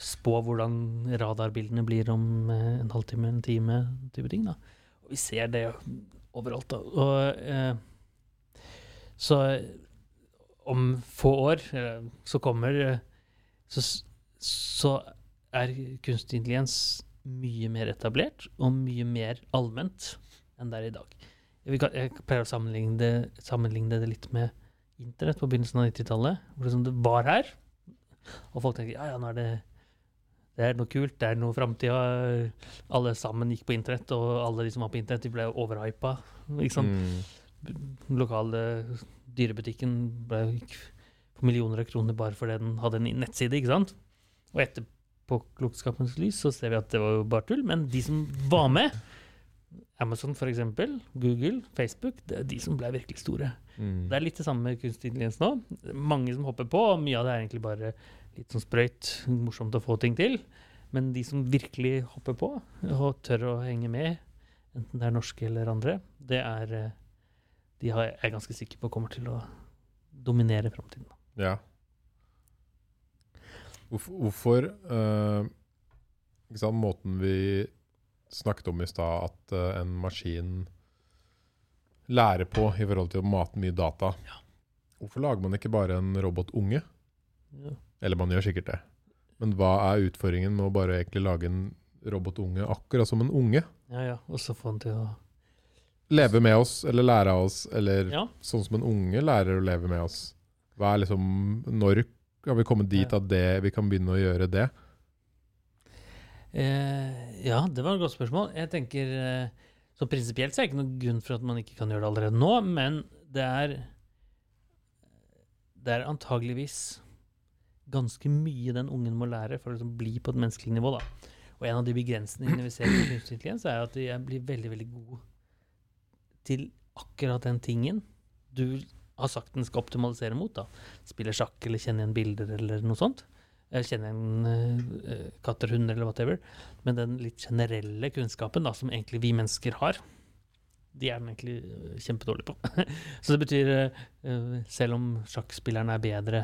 spå hvordan radarbildene blir om eh, en halvtime, en time, type ting. da. Vi ser det overalt. da. Og eh, så om få år eh, så kommer eh, så, så er kunstig intelligens mye mer etablert og mye mer allment enn det er i dag. Jeg, kan, jeg pleier å sammenligne det, sammenligne det litt med internett på begynnelsen av 90-tallet. Hvor det var her, og folk tenker ja, ja, nå er det det er noe kult, det er noe framtida. Alle sammen gikk på internett, og alle de som var på internett, de ble overhypa. Liksom. Mm. Lokale dyrebutikken ble for millioner av kroner bare fordi den hadde en nettside, ikke sant? Og etterpå klokskapens lys så ser vi at det var jo bare tull. Men de som var med, Amazon f.eks., Google, Facebook, det er de som ble virkelig store. Mm. Det er litt det samme med kunstig intelligens nå. Mange som hopper på, og mye av det er egentlig bare litt sånn sprøyt, morsomt å få ting til. Men de som virkelig hopper på og tør å henge med, enten det er norske eller andre, det er eh, De har, jeg er ganske sikker på kommer til å dominere framtiden. Ja. Hvorfor, ikke sant, Måten vi snakket om i stad, at eh, en maskin lærer på i forhold til å mate mye data. Hvorfor lager man ikke bare en robotunge? Ja. Eller man gjør sikkert det. Men hva er utfordringen med å bare egentlig lage en robotunge akkurat som en unge? ja, ja. Og så få den til å Leve med oss, eller lære av oss, eller Ja. sånn som en unge lærer å leve med oss. Hva er liksom, Når har vi kommet dit at det, vi kan begynne å gjøre det? Eh, ja, det var et godt spørsmål. Jeg tenker eh, Så prinsipielt så er det ikke noen grunn for at man ikke kan gjøre det allerede nå, men det er Det er antageligvis ganske mye den ungen må lære for å liksom bli på et menneskelig nivå. da. Og en av de begrensningene vi ser på kunstig intelligens, er at de blir veldig, veldig gode til akkurat den tingen du har sagt den skal optimalisere mot. da. Spille sjakk eller kjenne igjen bilder eller noe sånt. Kjenne igjen uh, katter, hunder eller whatever. Men den litt generelle kunnskapen da, som egentlig vi mennesker har, de er den egentlig eh, kjempedårlige på. Så det betyr, selv om sjakkspilleren er bedre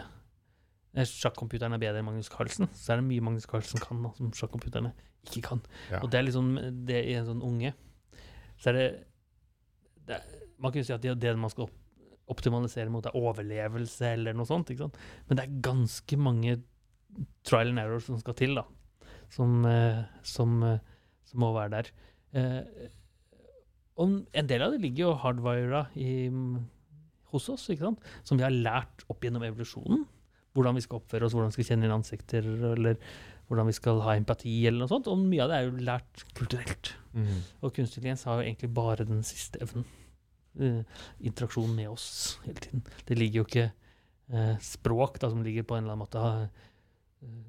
eh, Sjakkomputeren er bedre enn Magnus Carlsen, så er det mye Magnus Carlsen kan da, som sjakkcomputerne ikke kan. Ja. Og det er liksom det i en sånn unge. Så er det, det Man kan jo si at det, det man skal opp, optimalisere mot, er overlevelse eller noe sånt. ikke sant? Men det er ganske mange trial and error som skal til, da. Som, eh, som, eh, som må være der. Eh, og en del av det ligger jo hardwira i, hos oss, ikke sant? som vi har lært opp gjennom evolusjonen. Hvordan vi skal oppføre oss, hvordan vi skal kjenne inn ansikter, eller hvordan vi skal ha empati, eller noe sånt. Og mye av det er jo lært kulturelt. Mm. Og kunstig intelligens har jo egentlig bare den siste evnen. Uh, interaksjon med oss hele tiden. Det ligger jo ikke uh, språk da, som ligger på en eller annen måte uh,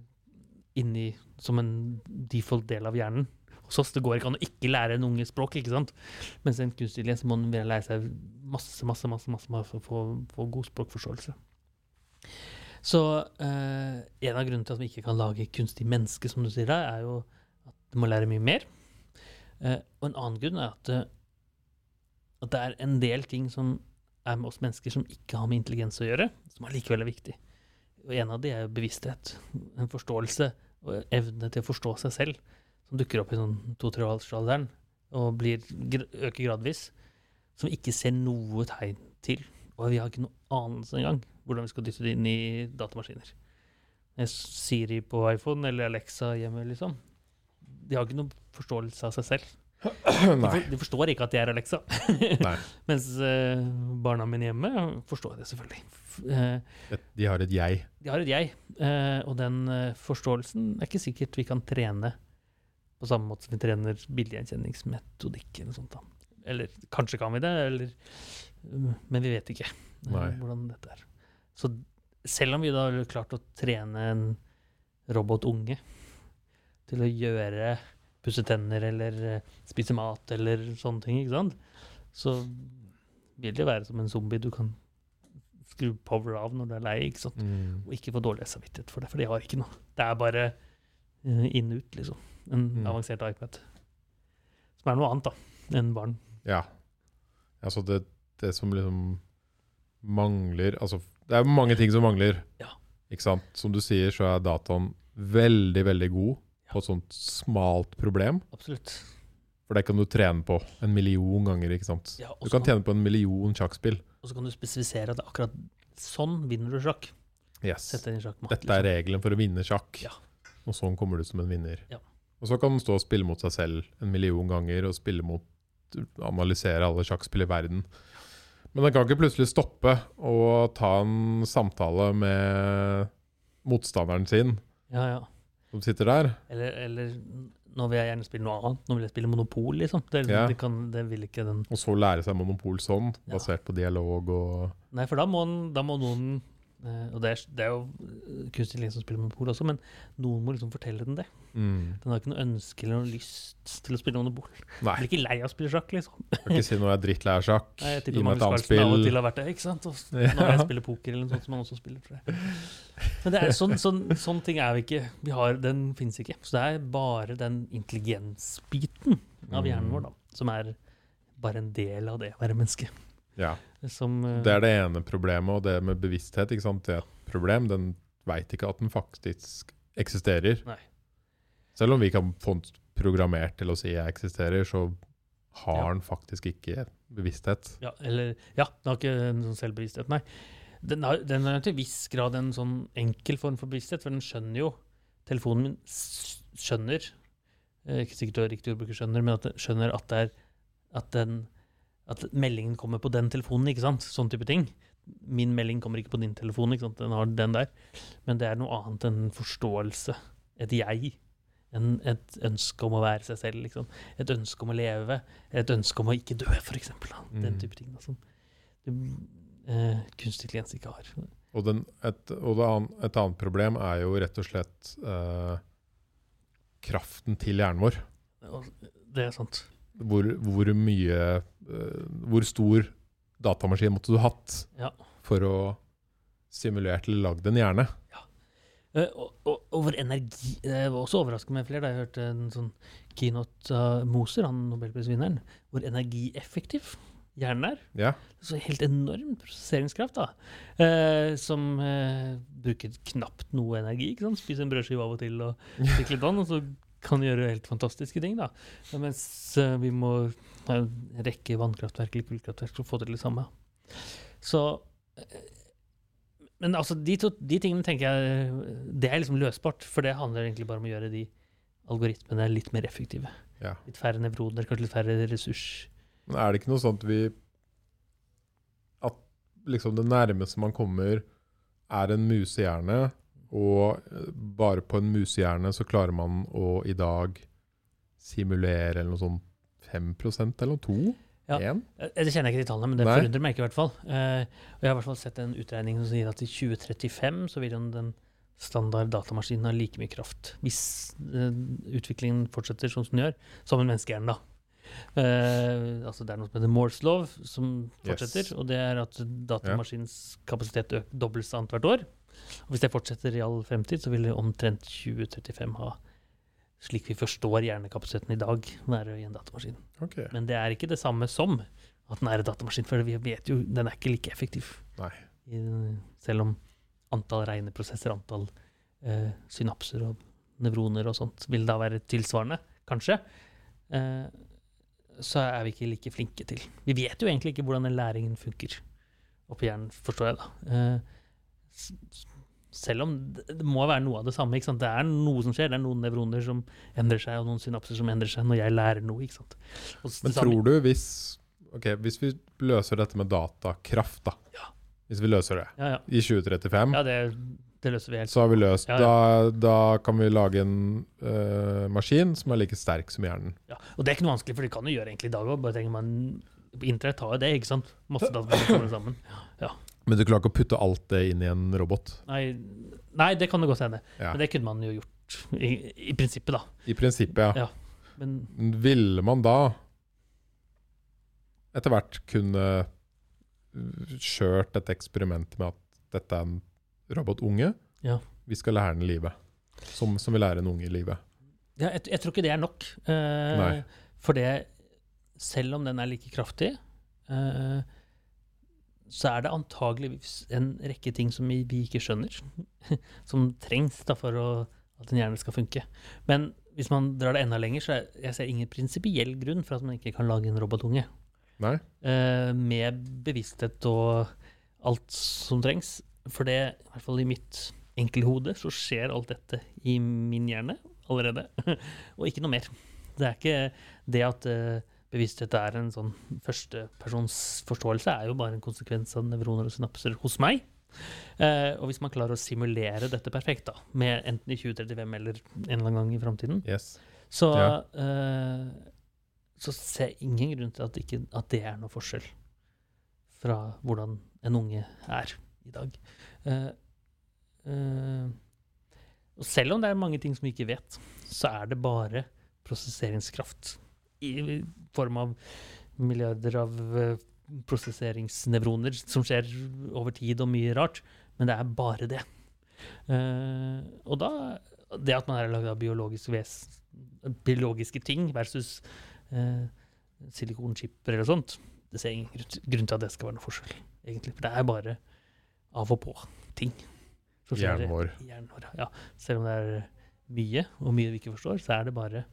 inni som en default del av hjernen. Hos oss det går ikke an å ikke lære en unge språk, ikke sant? Mens en kunstig intelligens må lære seg masse, masse, masse, masse, masse for å få, få god språkforståelse. Så eh, en av grunnene til at vi ikke kan lage kunstig menneske, som du sier der, er jo at du må lære mye mer. Eh, og en annen grunn er at, eh, at det er en del ting som er med oss mennesker som ikke har med intelligens å gjøre, som allikevel er viktig. Og en av de er jo bevissthet. En forståelse og evne til å forstå seg selv, som dukker opp i sånn to-tre-årsalderen og blir, øker gradvis, som vi ikke ser noe tegn til. Og vi har ikke noe anelse engang hvordan vi skal dytte det inn i datamaskiner. Eh, Siri på iPhone eller Alexa hjemme, liksom. De har ikke noen forståelse av seg selv. De, for, de forstår ikke at de er Alexa. Mens uh, barna mine hjemme forstår det selvfølgelig. Eh, De har et jeg. de har et jeg, Uh, og den forståelsen er ikke sikkert vi kan trene på samme måte som vi trener bildegjenkjenningsmetodikk eller sånt. Eller kanskje kan vi det, eller, uh, men vi vet ikke hvordan dette er. Så selv om vi da har klart å trene en robotunge til å gjøre pusse tenner eller eh, spise mat eller sånne ting, ikke sant? så vil det være som en zombie du kan skru power av når du er lei. ikke sant? Mm. og ikke få dårlig samvittighet for det, for de har ikke noe. Det er bare eh, inn ut, liksom. En Mm. avansert iPad. Som er noe annet, da, enn barn. Ja. Altså det, det som liksom mangler Altså, det er mange ting som mangler. Ja. Ikke sant? Som du sier, så er dataen veldig, veldig god Ja. på et sånt smalt problem. Absolutt. For det kan du trene på en million ganger, ikke sant? Ja, Du kan tjene på en million sjakkspill. og så kan du spesifisere at akkurat sånn vinner du sjakk. Yes. Sjakkmatt. Dette er regelen for å vinne sjakk. Ja. Og sånn kommer du som en vinner. Ja. Og så kan den stå og spille mot seg selv en million ganger, og spille mot analysere alle sjakkspill i verden. Men den kan ikke plutselig stoppe og ta en samtale med motstanderen sin, Ja, ja. som sitter der. Eller, eller nå vil jeg gjerne spille noe annet. Nå vil jeg spille Monopol, liksom. Det, Ja. det, kan, det vil ikke den Og så lære seg monopol sånn, basert på dialog og Nei, for da må, den- da må noen eh, Og det er, det er jo eh, kunstig intelligens som spiller Monopol også, men noen må liksom fortelle den det. mm. Den har ikke noe ønske eller noe lyst til å spille Monopol. Den blir ikke lei av å spille sjakk, liksom. kan ikke si noe jeg er drittlei av sjakk. Nei, jeg tipper Magnus Carlsen av og til har vært det. ikke sant? Og Ja. når jeg spiller poker eller noe sånt som han også spiller, tror jeg. Men det er, sånn, sånn, sånn ting er vi ikke. Vi har, den finnes ikke. Så det er bare den intelligensbiten av hjernen vår da, som er bare en del av det å være menneske. Ja. Som, eh, Det er det ene problemet, og det med bevissthet. ikke sant? Det er et problem. Den veit ikke at den faktisk eksisterer. Nei. Selv om vi kan få den programmert til å si 'jeg eksisterer', så har Ja. den faktisk ikke bevissthet. Ja, eller, ja, den har ikke en sånn selvbevissthet, nei. Den har, den har til viss grad en sånn enkel form for bevissthet, for den skjønner jo Telefonen min skjønner eh, Ikke sikkert det er riktig ordbruker skjønner, men at den skjønner at det er at, den, at meldingen kommer på den telefonen, ikke sant? Sånn type ting. Min melding kommer ikke på din telefon, ikke sant? den har den der. Men det er noe annet enn forståelse. Et jeg. En, et ønske om å være seg selv. Liksom. Et ønske om å leve. Et ønske om å ikke dø, f.eks. Den Mm. type ting. Som det, eh, kunstig intelligens ikke har. Og, den, et, og det an, et annet problem er jo rett og slett eh, kraften til hjernen vår. Det er sant. Hvor, hvor mye eh, Hvor stor datamaskin måtte du hatt Ja. for å simulere til lagd en hjerne? Ja. og, og, og hvor energi Det var også overraskende med flere da jeg hørte en sånn keynote av Moser, han nobelprisvinneren, hvor energieffektiv hjernen er. Ja. Så helt enorm prosesseringskraft, da. Eh, som eh, bruker knapt noe energi. ikke sant? Spiser en brødskive av og til og litt vann, og så kan gjøre helt fantastiske ting. da. Mens eh, vi må ha rekke vannkraftverk eller kullkraftverk for å få til det samme. Så eh, Men altså, de, to, de tingene tenker jeg Det er liksom løsbart, for det handler egentlig bare om å gjøre de algoritmene litt mer effektive. ja. Litt færre nevroner, kanskje litt færre ressurs. Men er det ikke noe sånt vi At liksom det nærmeste man kommer, er en musehjerne, og eh, bare på en musehjerne så klarer man å i dag simulere eller noe sånn 5% eller noe? 2? Ja. 1? Eh, Det kjenner jeg ikke de tallene, men det Nei. forundrer meg ikke i hvert fall. Eh, og jeg har i hvert fall sett en utregning som sier at i 2035 så vil den standard datamaskinen ha like mye kraft. Hvis eh, utviklingen fortsetter sånn som den gjør, som en menneskehjerne, da. Eh, altså det er noe som heter Moores lov, som fortsetter. Yes. Og det er at datamaskinens kapasitet dobles annethvert år. Og hvis det fortsetter i all fremtid, så vil det omtrent 2035 ha, slik vi forstår hjernekapasiteten i dag, være i en datamaskin. Okay. Men det er ikke det samme som at den er en datamaskin, for vi vet jo den er ikke like effektiv. Nei. Selv om antall regneprosesser, antall eh, synapser og nevroner og sånt vil da være tilsvarende, kanskje, eh, så er vi ikke like flinke til. Vi vet jo egentlig ikke hvordan den læringen funker oppi hjernen, forstår jeg da. Eh, selv om det må være noe av det samme. Ikke sant? Det er noe som skjer, det er noen nevroner som endrer seg, og noen synapser som endrer seg når jeg lærer noe. Ikke sant? Men tror du hvis Ok, hvis vi løser dette med datakraft, da. Ja. Hvis vi løser det Ja, ja. i 2035, ja det, det løser vi helt. så har vi løst Ja, Da, da kan vi lage en uh, maskin som er like sterk som hjernen. Ja, og det er ikke noe vanskelig, for det kan du gjøre egentlig i dag òg. Bare trenger man Internett har jo det, ikke sant? Masse data kommer sammen. Men du klarer ikke å putte alt det inn i en robot? Nei, nei, det kan det godt hende. Ja. Men det kunne man jo gjort i, i prinsippet, da. I prinsippet, ja. Ja. Men Ville man da etter hvert kunne kjørt et eksperiment med at dette er en robotunge? Ja. Vi skal lære den livet. Som, som vi lærer en unge i livet. ja, jeg, jeg tror ikke det er nok. Uh, for det, selv om den er like kraftig, eh, så er det antageligvis en rekke ting som vi, ikke skjønner, som trengs da for å, at en hjerne skal funke. Men hvis man drar det enda lenger, så er, jeg ser ingen prinsipiell grunn for at man ikke kan lage en robotunge. Nei? Uh, med bevissthet og alt som trengs. For det, i hvert fall i mitt enkle hode, så skjer alt dette i min hjerne allerede. og ikke noe mer. Det er ikke det at eh, bevissthet er en sånn førstepersons forståelse, er jo bare en konsekvens av nevroner og synapser hos meg. Eh, og hvis man klarer å simulere dette perfekt, da, med enten i 2035 eller en eller annen gang i framtiden, Yes. så, Ja. eh, så ser jeg ingen grunn til at, ikke, at det er noe forskjell fra hvordan en unge er i dag. Eh, eh, og selv om det er mange ting som vi ikke vet, så er det bare prosesseringskraft i form av milliarder av eh, prosesseringsnevroner som skjer over tid og mye rart, men det er bare det. Uh, og da Det at man er laget av biologisk ves, biologiske ting versus uh, silikonchipper eller sånt, det ser ingen grunn til- at det skal være noe forskjell, egentlig. For det er bare av og på-ting. som skjer Hjernen vår. i hjernen. Ja. Selv om det er mye, og mye vi ikke forstår, så er det bare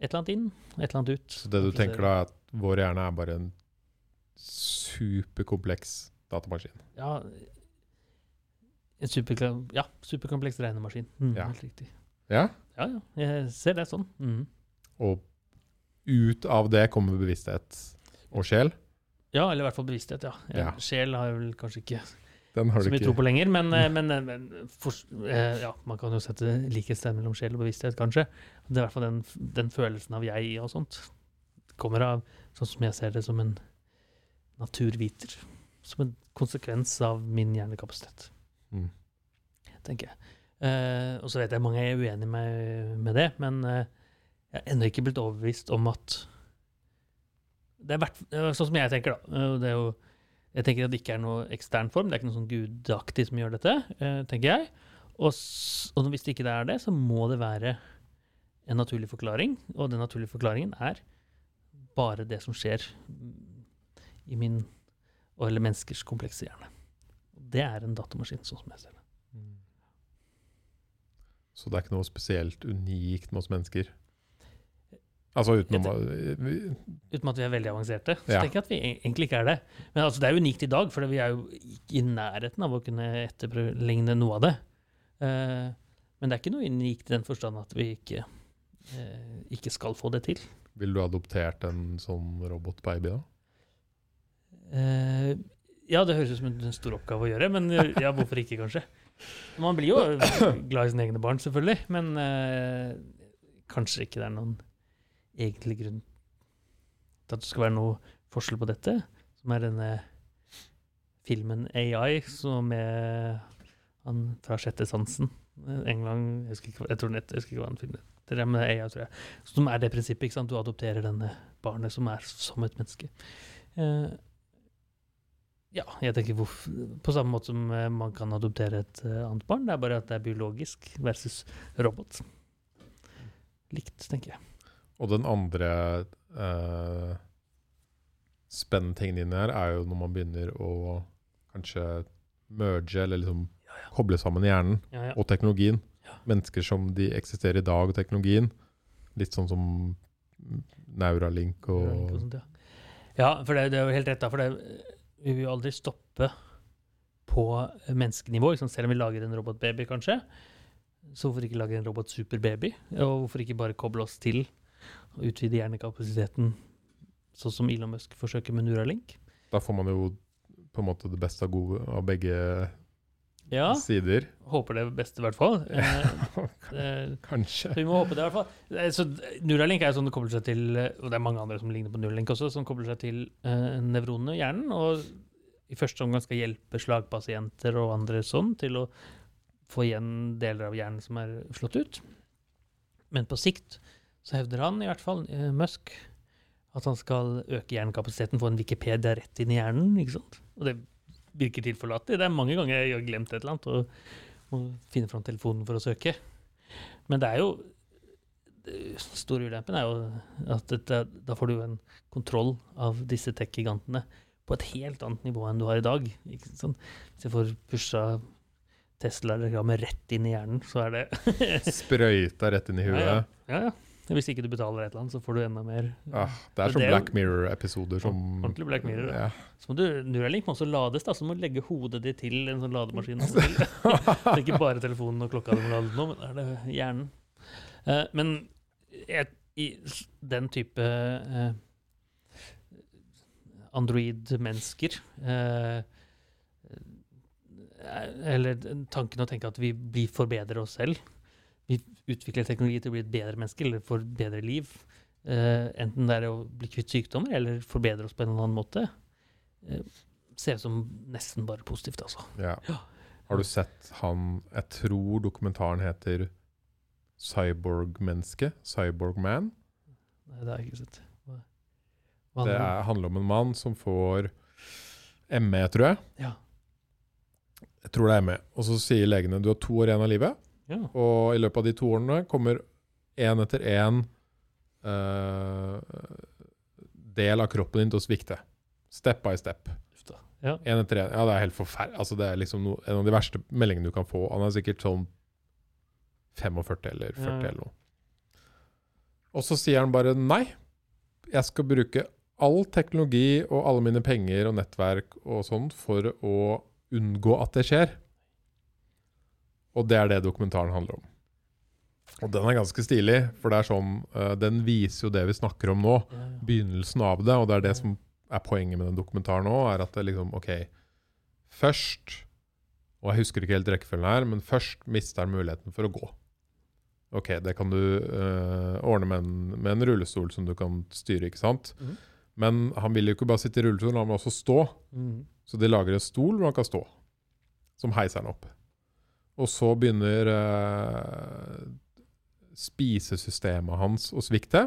et eller annet inn, et eller annet ut. Så det du tenker da, er at vår hjerne er bare en superkompleks datamaskin? Ja, en super, ja, superkompleks regnemaskin. Mm, Ja. Helt riktig. Ja? Ja, ja, jeg ser det sånn. Mm. Og ut av det kommer bevissthet og sjel? Ja, eller i hvert fall bevissthet, ja. Ja. Sjel har jeg vel kanskje ikke Den har så mye tro på lenger, men, eh, men, eh, men for, eh, ja, man kan jo sette likhetstegn mellom sjel og bevissthet, kanskje. Det er i hvert fall den, den følelsen av jeg og sånt. Det kommer av, sånn som jeg ser det, som en naturviter. Som en konsekvens av min hjernekapasitet, Mm. tenker jeg. Eh, og så vet jeg mange er uenig med, med det, men eh, jeg er ennå ikke blitt overbevist om at det er hvert, eh, Sånn som jeg tenker, da. eh, Det er jo jeg tenker at det ikke er noe ekstern form. Det er ikke noe sånn gudaktig som gjør dette, eh, tenker jeg. Og, og hvis det ikke er det, så må det være en naturlig forklaring. Og den naturlige forklaringen er bare det som skjer i min og eller menneskers komplekse hjerne. Det er en datamaskin, sånn som jeg ser det. Mm. Så det er ikke noe spesielt unikt med oss mennesker? Altså utenom Uten at vi er veldig avanserte. Så Ja. tenker jeg at vi e- egentlig ikke er det. Men altså, det er unikt i dag, for vi er jo ikke i nærheten av å kunne etterligne noe av det. Eh, men det er ikke noe unikt i den forstand at vi ikke, ikke skal få det til. Ville du adoptert en sånn robotbaby da? Eh, ja, det høres ut som en stor oppgave å gjøre, men eh, ja, hvorfor ikke, kanskje? Man blir jo glad i sine egne barn, selvfølgelig, men eh, kanskje ikke det er noen egentlig grunn til at det skal være noe forskjell på dette, som er denne filmen AI, som med han fra sjette sansen. Eh, En gang, jeg husker ikke, jeg tror nett, jeg husker ikke hva han finner. Det er med AI, tror jeg. Som er det prinsippet. ikke sant? Du adopterer denne barnet som er som et menneske. Eh, ja, jeg tenker på samme måte som eh, man kan adoptere et eh, annet barn. Det er bare at det er biologisk versus robot. Likt, tenker jeg. Og den andre eh, spennende tingen inni her er jo når man begynner å kanskje merge, eller liksom koble sammen hjernen Ja, ja. og teknologien. Mennesker som de eksisterer i dag, og teknologien. Litt sånn som Neuralink og Neuralink og sånt, ja. ja, for det, det er jo helt rett, da. For det, vi vil jo aldri stoppe på menneskenivå, Liksom. selv om vi lager en robotbaby, kanskje. Så hvorfor ikke lage en robot-superbaby? Og hvorfor ikke bare koble oss til og utvide hjernekapasiteten, sånn som Elon Musk forsøker med Neuralink? Da får man jo på en måte det beste av, gode, av begge Ja, sider. håper det beste, i hvert fall. Eh, eh, Kanskje. Så vi må håpe det, i hvert fall. Eh, Så Neuralink er sånn det kobler seg til Og det er mange andre som ligner på Neuralink også, som kobler seg til uh, nevronene i hjernen. Og i første omgang skal hjelpe slagpasienter og andre sånn til å få igjen deler av hjernen som er slått ut. Men på sikt så hevder han, i hvert fall uh, Musk, at han skal øke hjernekapasiteten, få en Wikipedia rett inn i hjernen. ikke sant? Og det virker tilforlatelig. Det er mange ganger jeg har glemt et eller annet og må finne fram telefonen for å søke. Men det er jo det store ulempen er jo at dette, da får du en kontroll av disse tech-gigantene på et helt annet nivå enn du har i dag. Ikke sånn, Hvis jeg får pusha Tesla-reklame rett inn i hjernen, så er det Sprøyta rett inn i huet. Ja, ja. ja, ja. Hvis ikke du betaler et eller annet, så får du enda mer. Ah, det er Så som det Black Mirror-episoder som Ordentlig Black Mirror, ja. Ja. Så må du, Neuralink må også lades, da, så du må legge hodet ditt til en sånn lademaskin. det er ikke bare telefonen og klokka du må lade nå, men er det hjernen. Uh, men et, i den type uh, Android-mennesker eh, Eller tanken å tenke at vi blir forbedrer oss selv. Vi utvikler teknologi til å bli et bedre menneske eller får bedre liv. Uh, enten det er å bli kvitt sykdommer eller forbedre oss på en eller annen måte. Uh, ser ut som nesten bare positivt, altså. Ja. Ja. Har du sett han Jeg tror dokumentaren heter Cyborg-menneske? Cyborg Man? Nei, det har jeg ikke sett. Hva, hva Det er, handler om en mann som får ME, tror jeg. Ja. Jeg tror det er ME. Og så sier legene du har to år igjen av livet, ja. og i løpet av de to årene kommer én etter én del av kroppen din til å svikte. Step by step. Ja. En etter en. Ja, det er helt forferdelig. Altså, det er liksom no, en av de verste meldingene du kan få. Han er sikkert sånn 45 eller 40 Ja, ja. eller noe. Og så sier han bare nei. Jeg skal bruke all teknologi og alle mine penger og nettverk og sånn for å unngå at det skjer. Og det er det dokumentaren handler om. Og den er ganske stilig, for det er sånn uh, Den viser jo det vi snakker om nå Ja, ja. begynnelsen av det, og det er det som er poenget med den dokumentaren nå, er at det liksom, ok, først, og jeg husker ikke helt rekkefølgen her, men først mister han muligheten for å gå. Ok, det kan du uh, ordne med en, med en rullestol som du kan styre, ikke sant? Mm. Men han vil jo ikke bare sitte i rullestol, han vil også stå. Mm. Så de lager en stol hvor han kan stå, som heiser han opp. Og så begynner eh, spisesystemet hans å svikte.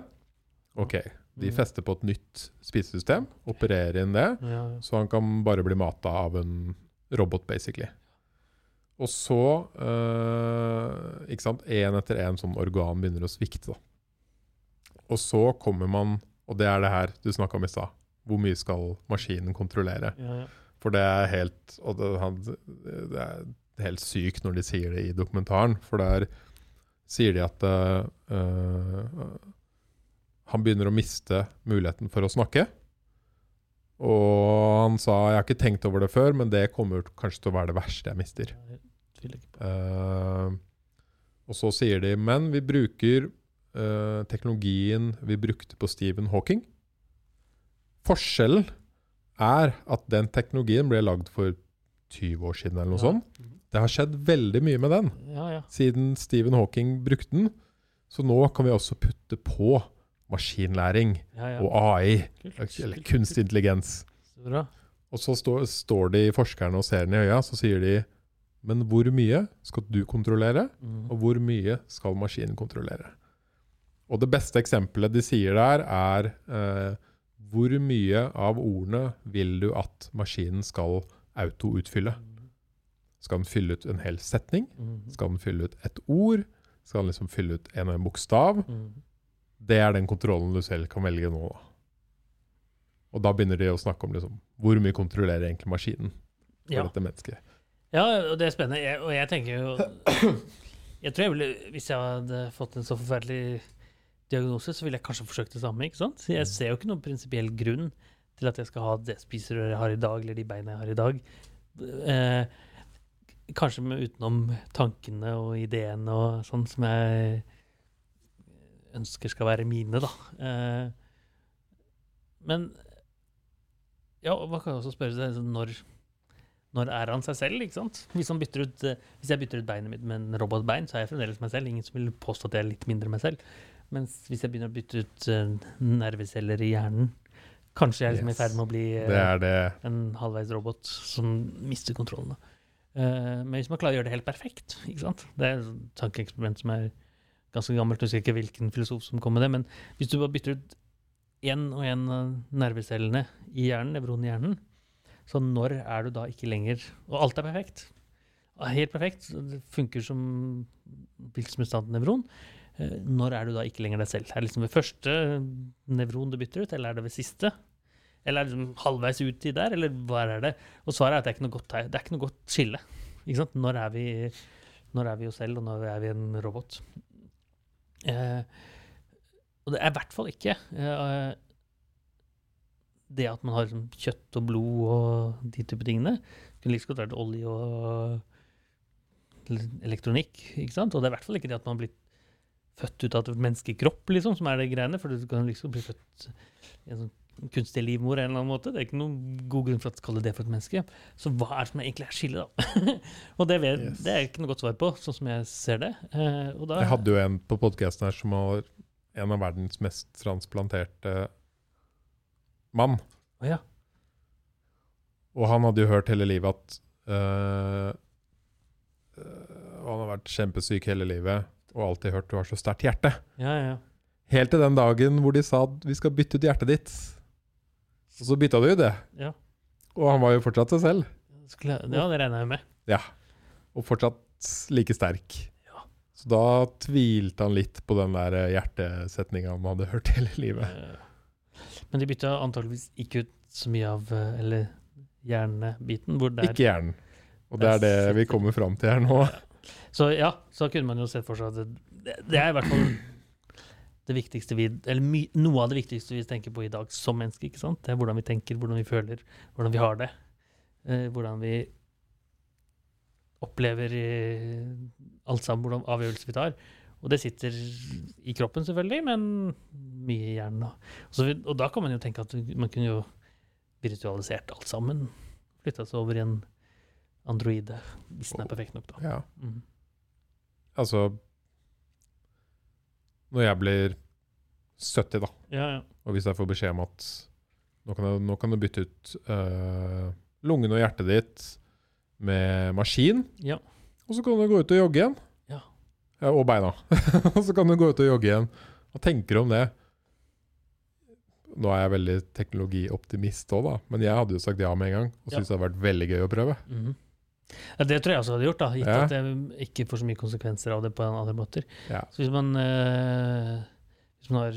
Ok, de Mhm. fester på et nytt spisesystem, opererer inn det, Ja, ja. så han kan bare bli mata av en robot, basically. Og så, eh, ikke sant, én etter én sånn organ begynner å svikte. da. Og så kommer man, og det er det her du snakka om i stad, hvor mye skal maskinen kontrollere? Ja, ja. For det er helt og det, han, det er helt syk når de sier det i dokumentaren. For der sier de at øh, han begynner å miste muligheten for å snakke. Og han sa 'jeg har ikke tenkt over det før, men det kommer kanskje til å være det verste jeg mister'. Jeg. Eh, og så sier de men vi bruker uh, teknologien vi brukte på Stephen Hawking. Forskjellen er at den teknologien ble lagd for 20 år siden, eller noe Ja. sånt. Det har skjedd veldig mye med den Ja, ja. siden Stephen Hawking brukte den. Så nå kan vi også putte på maskinlæring og AI, eller kunstig intelligens. Og så står, står de forskerne og ser den i øya, så sier de Men hvor mye skal du kontrollere, Mm. og hvor mye skal maskinen kontrollere? Og det beste eksempelet de sier der, er eh, hvor mye av ordene vil du at maskinen skal auto-utfylle? Skal den fylle ut en hel setning? Mm. Skal den fylle ut et ord? Skal den liksom fylle ut en og en bokstav? Mm. Det er den kontrollen du selv kan velge nå. Og da begynner de å snakke om liksom, hvor mye kontrollerer egentlig maskinen for Ja. dette mennesket. ja, og det er spennende. Jeg, og jeg tenker jo Jeg tror jeg ville, Hvis jeg hadde fått en så forferdelig diagnose, så ville jeg kanskje forsøkt det samme. ikke sant? Jeg ser jo ikke noen prinsipiell grunn til at jeg skal ha det spiserøret jeg har i dag, eller de beina jeg har i dag. Eh, kanskje utenom tankene og ideene og sånn som jeg ønsker skal være mine, da. Eh, men ja, man kan også spørre seg sånn, når når er han seg selv? ikke sant? Hvis, ut, eh, hvis jeg bytter ut beinet mitt med en robotbein, så er jeg fremdeles meg selv. Ingen som vil påstå at jeg er litt mindre meg selv. Mens hvis jeg begynner å bytte ut eh, nerveceller i hjernen, kanskje jeg er liksom i ferd med å bli eh, Det det en halvveis robot som mister kontrollen. Eh, men hvis man klarer å gjøre det helt perfekt? Det er et tankeeksperiment som er ganske gammelt. Jeg husker ikke hvilken filosof som kom med det. Men hvis du bare bytter ut én og én av nervecellene i hjernen, nevronen i hjernen, så når er du da ikke lenger Og alt er perfekt. Helt perfekt. Det funker som hvilken som helst annet nevron. Eh, Når er du da ikke lenger deg selv? Er det liksom ved første nevron du bytter ut, eller er det ved siste? Eller er det liksom halvveis uti der, eller hva er det? Og svaret er at det er ikke noe godt, det er ikke noe godt skille. Ikke sant? Når er vi, når er vi oss selv, og når er vi en robot? Eh, og det er i hvert fall ikke eh, det at man har liksom kjøtt og blod og de type tingene. Det kunne like liksom godt vært olje og elektronikk. ikke sant? Og det er i hvert fall ikke det at man har blitt født ut av et menneskekropp, liksom, som er det greiene. For du kan liksom bli født i en sånn kunstig livmor en eller annen måte. Det er ikke noen god grunn for å kalle det for et menneske. Så hva er det som egentlig er skillet, da? og det, vet, Yes. det er ikke noe godt svar på, sånn som jeg ser det. Eh, og da, Jeg hadde jo en på podkasten her som var en av verdens mest transplanterte mann. Ja. Og han hadde jo hørt hele livet at øh, øh, Han har vært kjempesyk hele livet og alltid hørt du har så sterkt hjerte. Ja, ja, ja. Helt til den dagen hvor de sa at vi skal bytte ut hjertet ditt. Og så bytta du jo det. Ja. Og han var jo fortsatt seg selv. Skulle, ja, det regner jeg med. Ja. Og fortsatt like sterk. Ja. Så da tvilte han litt på den der eh, hjertesetninga han hadde hørt hele livet. Men de bytta antageligvis ikke ut så mye av eh, Eller hjernebiten. Hvor det er Ikke hjernen. Og det er det vi kommer fram til her nå. Så ja, så kunne man jo sett for seg at det, det er i hvert fall det viktigste vi Eller my, noe av det viktigste vi tenker på i dag som mennesker. ikke sant? Det er hvordan vi tenker, hvordan vi føler, hvordan vi har det. Eh, hvordan vi opplever eh, alt sammen, hvordan avgjørelser vi tar. Og det sitter i kroppen, selvfølgelig, men mye i hjernen. da. Så, og da kan man jo tenke at man kunne jo virtualisert alt sammen. Flytta seg over i en androide, hvis den er perfekt nok, da. Ja. Mm. Altså Når jeg blir 70, da, Ja, ja. og hvis jeg får beskjed om at nå kan du, nå kan du bytte ut uh, lungene og hjertet ditt med maskin, Ja. og så kan du gå ut og jogge igjen. Ja. Ja, og beina. og så kan du gå ut og jogge igjen. Hva tenker du om det? Nå er jeg veldig teknologioptimist òg, da, men jeg hadde jo sagt ja med en gang. Og syntes det hadde vært veldig gøy å prøve. Mhm. Ja, det tror jeg også hadde gjort, da, gitt Ja. at jeg ikke får så mye konsekvenser av det på andre måter. Ja. Så hvis man, øh, hvis man har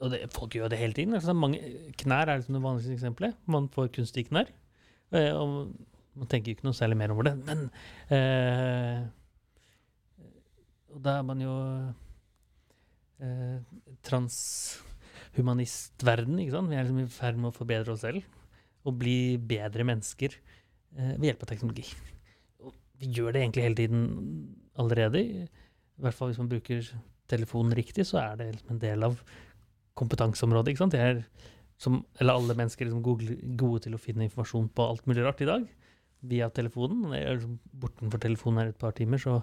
Og det, folk gjør det hele tiden. Altså, mange, knær er liksom det vanligste eksempelet. Man får kunstige knær. eh, og man tenker ikke noe særlig mer over det. Men øh, Og da er man jo øh, transhumanistverden, ikke sant? Vi er liksom i ferd med å forbedre oss selv. Og bli bedre mennesker ved hjelp av teknologi. Og vi gjør det egentlig hele tiden allerede. I hvert fall hvis man bruker telefonen riktig, så er det liksom en del av kompetanseområdet. ikke sant? Det er som, eller alle mennesker er liksom gode, til å finne informasjon på alt mulig rart i dag via telefonen. Liksom bortenfor telefonen her et par timer, så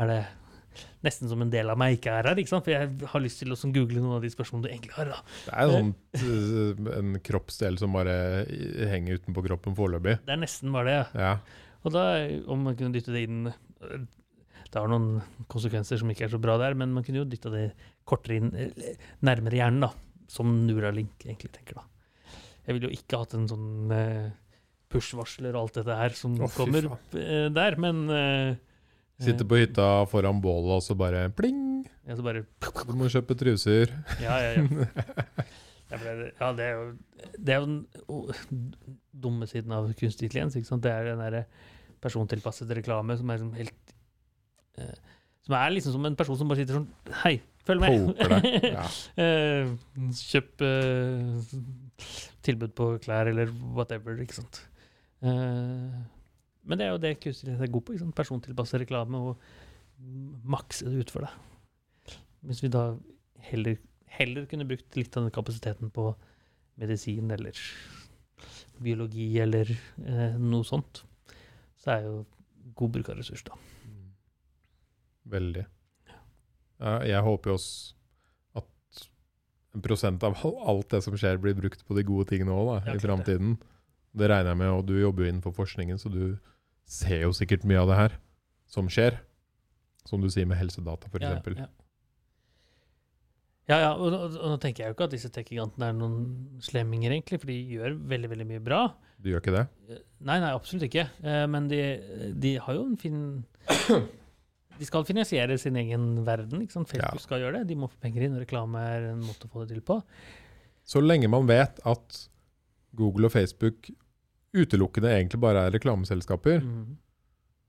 er det nesten som en del av meg ikke er her. ikke sant? For jeg har lyst til å sånn google noen av de spørsmålene du egentlig har. da. Det er sånn, øh, en kroppsdel som bare henger utenpå kroppen foreløpig. Det er nesten bare det. ja. Ja. Og da, om man kunne dytte det inn eh, Det har noen konsekvenser som ikke er så bra der, men man kunne jo dytta det kortere inn, eh, nærmere hjernen, da. Som Nuralink egentlig tenker, da. Jeg ville jo ikke hatt en sånn eh, push-varsler og alt dette her som oh, kommer eh, der, men Sitter på hytta foran bålet, og så bare pling! Ja, så bare Du må kjøpe truser. Ja, ja, ja. Ja, det, ja, det er jo, det er jo den oh, dumme siden av kunstig intelligens. Ikke sant? Det er den derre persontilpasset reklame som er liksom helt eh, Som er liksom som en person som bare sitter sånn Hei, følg med! Ja. Eh, kjøp eh, tilbud på klær eller whatever, ikke sant. Eh, men det er jo det kunstig intelligens er god på. Liksom, Persontilpassa reklame og makse det ut for deg. Hvis vi da heller, heller kunne brukt litt av den kapasiteten på medisin eller biologi eller eh, noe sånt, så er jo god bruk av ressurs, da. Veldig. Ja, jeg håper jo også en prosent av alt det som skjer, blir brukt på de gode tingene òg, i framtiden. det. Det regner jeg med, og du jobber jo innenfor forskningen, så du ser jo sikkert mye av det her som skjer. Som du sier med helsedata, f.eks. Ja, ja. Ja, ja, og, og, nå tenker jeg jo ikke at disse tech-gigantene er noen slemminger, egentlig, for de gjør veldig veldig mye bra. Du gjør ikke det? Eh, Nei, nei, absolutt ikke. Eh, Men de, de har jo en fin De skal finansiere sin egen verden. ikke sant? Facebook Ja. skal gjøre det. De må få penger inn, reklame er en måte å få det til på. Så lenge man vet at Google og Facebook utelukkende egentlig bare er reklameselskaper, mm.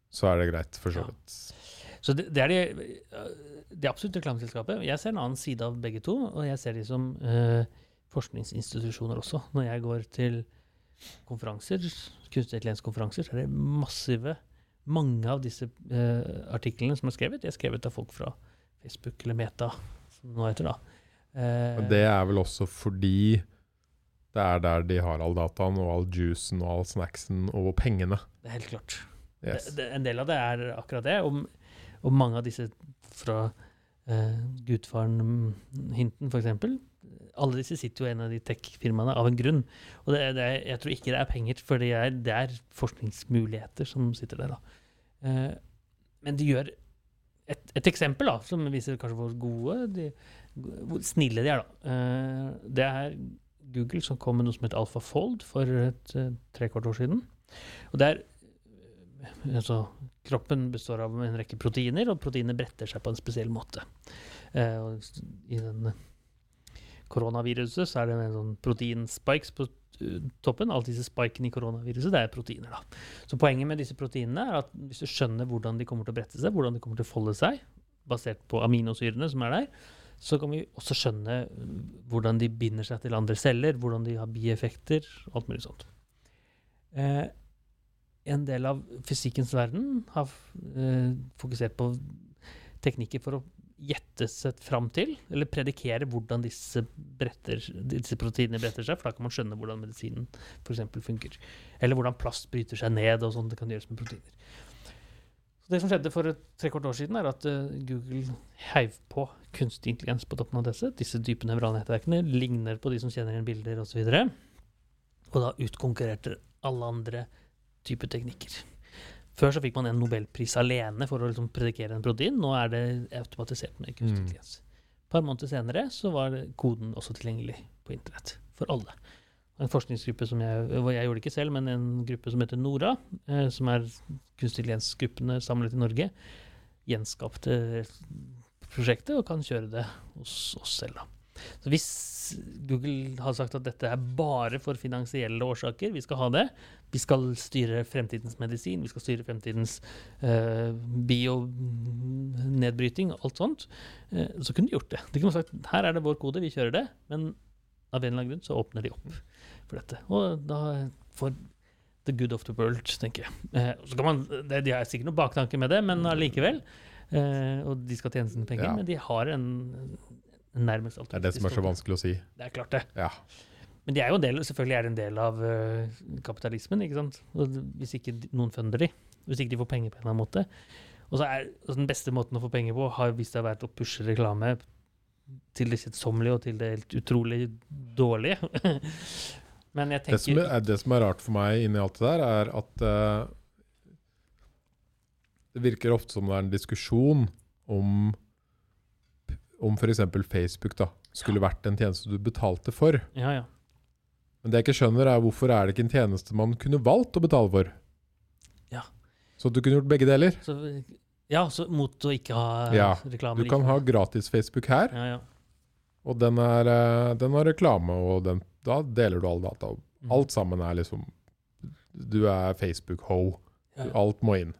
så er det greit, for så Ja. Så det, det er de, det er absolutt reklameselskapet. Jeg ser en annen side av begge to, og jeg ser de som eh, forskningsinstitusjoner også. Når jeg går til konferanser, kunstig intelligens-konferanser, så er det massive Mange av disse eh, artiklene som er skrevet, de er skrevet av folk fra Facebook eller Meta, som det nå heter. da. Eh, det er vel også fordi det er der de har all dataen og all juicen og all snacksen og pengene. det er helt klart. Yes. Det, det, en del av det er akkurat det, og, og mange av disse fra eh, Gudfaren-hinten, f.eks. Alle disse sitter jo i en av de tech-firmaene av en grunn. Og det, det, jeg tror ikke det er penger, for det er, det er forskningsmuligheter som sitter der. da. Eh, men de gjør et, et eksempel da, som viser kanskje hvor gode de, hvor snille de er. da. Eh, det er Google som kom med noe som heter AlphaFold for et uh, trekvart år siden. Og det er eh, altså, Kroppen består av en rekke proteiner, og proteinene bretter seg på en spesiell måte. Eh, og I den koronaviruset så er det en sånn proteinspikes på eh, toppen. Alle disse spikene i koronaviruset, det er proteiner. da. Så poenget med disse proteinene er at hvis du skjønner hvordan de kommer til å brette seg, hvordan de kommer til å folde seg, basert på aminosyrene som er der, så kan vi også skjønne eh, hvordan de binder seg til andre celler, hvordan de har bieffekter, alt mulig sånt. Eh, en del av fysikkens verden har eh, fokusert på teknikker for å gjette seg fram til, eller predikere hvordan disse, bretter, disse proteinene bretter seg, for da kan man skjønne hvordan medisinen f.eks. funker. Eller hvordan plast bryter seg ned, og sånn det kan gjøres med proteiner. Så det som skjedde for tre trekvart år siden, er at eh, Google heiv på kunstig intelligens på toppen av disse. Disse dype nevralnettverkene ligner på de som kjenner igjen bilder osv. Og, så og da utkonkurrerte alle andre typer teknikker. Før så fikk man en nobelpris alene for å liksom predikere en protein. Nå er det automatisert med kunstig Mm. intelligens. Et par måneder senere så var koden også tilgjengelig på internett for alle. En forskningsgruppe som jeg, jeg gjorde det ikke selv, men en gruppe som heter NORA, eh, som er kunstintelligensgruppene intelligens-gruppene samlet i Norge, gjenskapte prosjektet og kan kjøre det hos oss selv. Da. Så hvis Google har sagt at dette er bare for finansielle årsaker, vi skal ha det, vi skal styre fremtidens medisin, vi skal styre fremtidens eh, bionedbryting alt sånt, eh, så kunne de gjort det. De kunne sagt her er det vår kode, vi kjører det, men av en eller annen grunn så åpner de opp for dette. Og da får the good of the world, tenker jeg. Eh, så kan man, det, De har sikkert noen baktanke med det, men allikevel. Eh, og de skal tjene sine penger, Ja. men de har en, nærmest alltid Det er det som er så vanskelig å si. Det er klart det. Ja. Men de er jo en del, selvfølgelig er det en del av uh, kapitalismen. ikke sant? Og hvis ikke noen funder de, hvis ikke de får penger på en eller annen måte. Og så er altså Den beste måten å få penger på har vist seg å være å pushe reklame til det kjedsommelige og til det helt utrolig dårlige. Men jeg Det som, er, det som er rart for meg inni alt det der, er at uh, det virker ofte som det er en diskusjon om om f.eks. Facebook da, skulle vært en tjeneste du betalte for. Ja, ja. Men det jeg ikke skjønner, er hvorfor er det ikke en tjeneste man kunne valgt å betale for? Ja. Så du kunne gjort begge deler. Så, ja, så mot å ikke ha Ja, reklame. Du kan ha gratis Facebook her, Ja, ja. og den, er, eh, den har reklame, og den, da deler du all data. Mhm. Alt sammen er liksom Du er Facebook-ho. Alt må inn.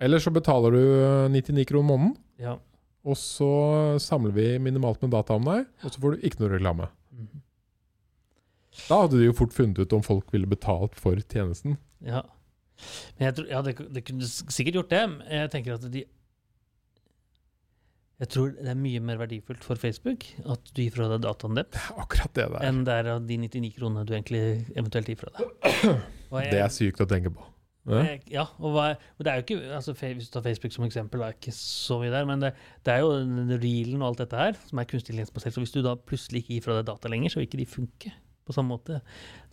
Eller så betaler du eh, 99 kroner måneden, Ja. og så samler vi minimalt med data om deg, og så får du ikke noe reklame. Mhm. Da hadde de jo fort funnet ut om folk ville betalt for tjenesten. ja. Men jeg tror, ja, det, det kunne sikkert gjort det. men Jeg tenker at de Jeg tror det er mye mer verdifullt for Facebook at du gir fra deg dataen deres, er akkurat det det er. enn det er av de 99 kronene du egentlig eventuelt gir fra deg. Jeg- Det er sykt å tenke på. Ja. Jeg- Ja, og hva, men det er jo ikke altså, Hvis du tar Facebook som eksempel, det er ikke så mye der, men det, det er jo den reelen og alt dette her som er kunstig intelligensbasert. Så hvis du da plutselig ikke gir fra deg data lenger, så vil ikke de funke på samme måte.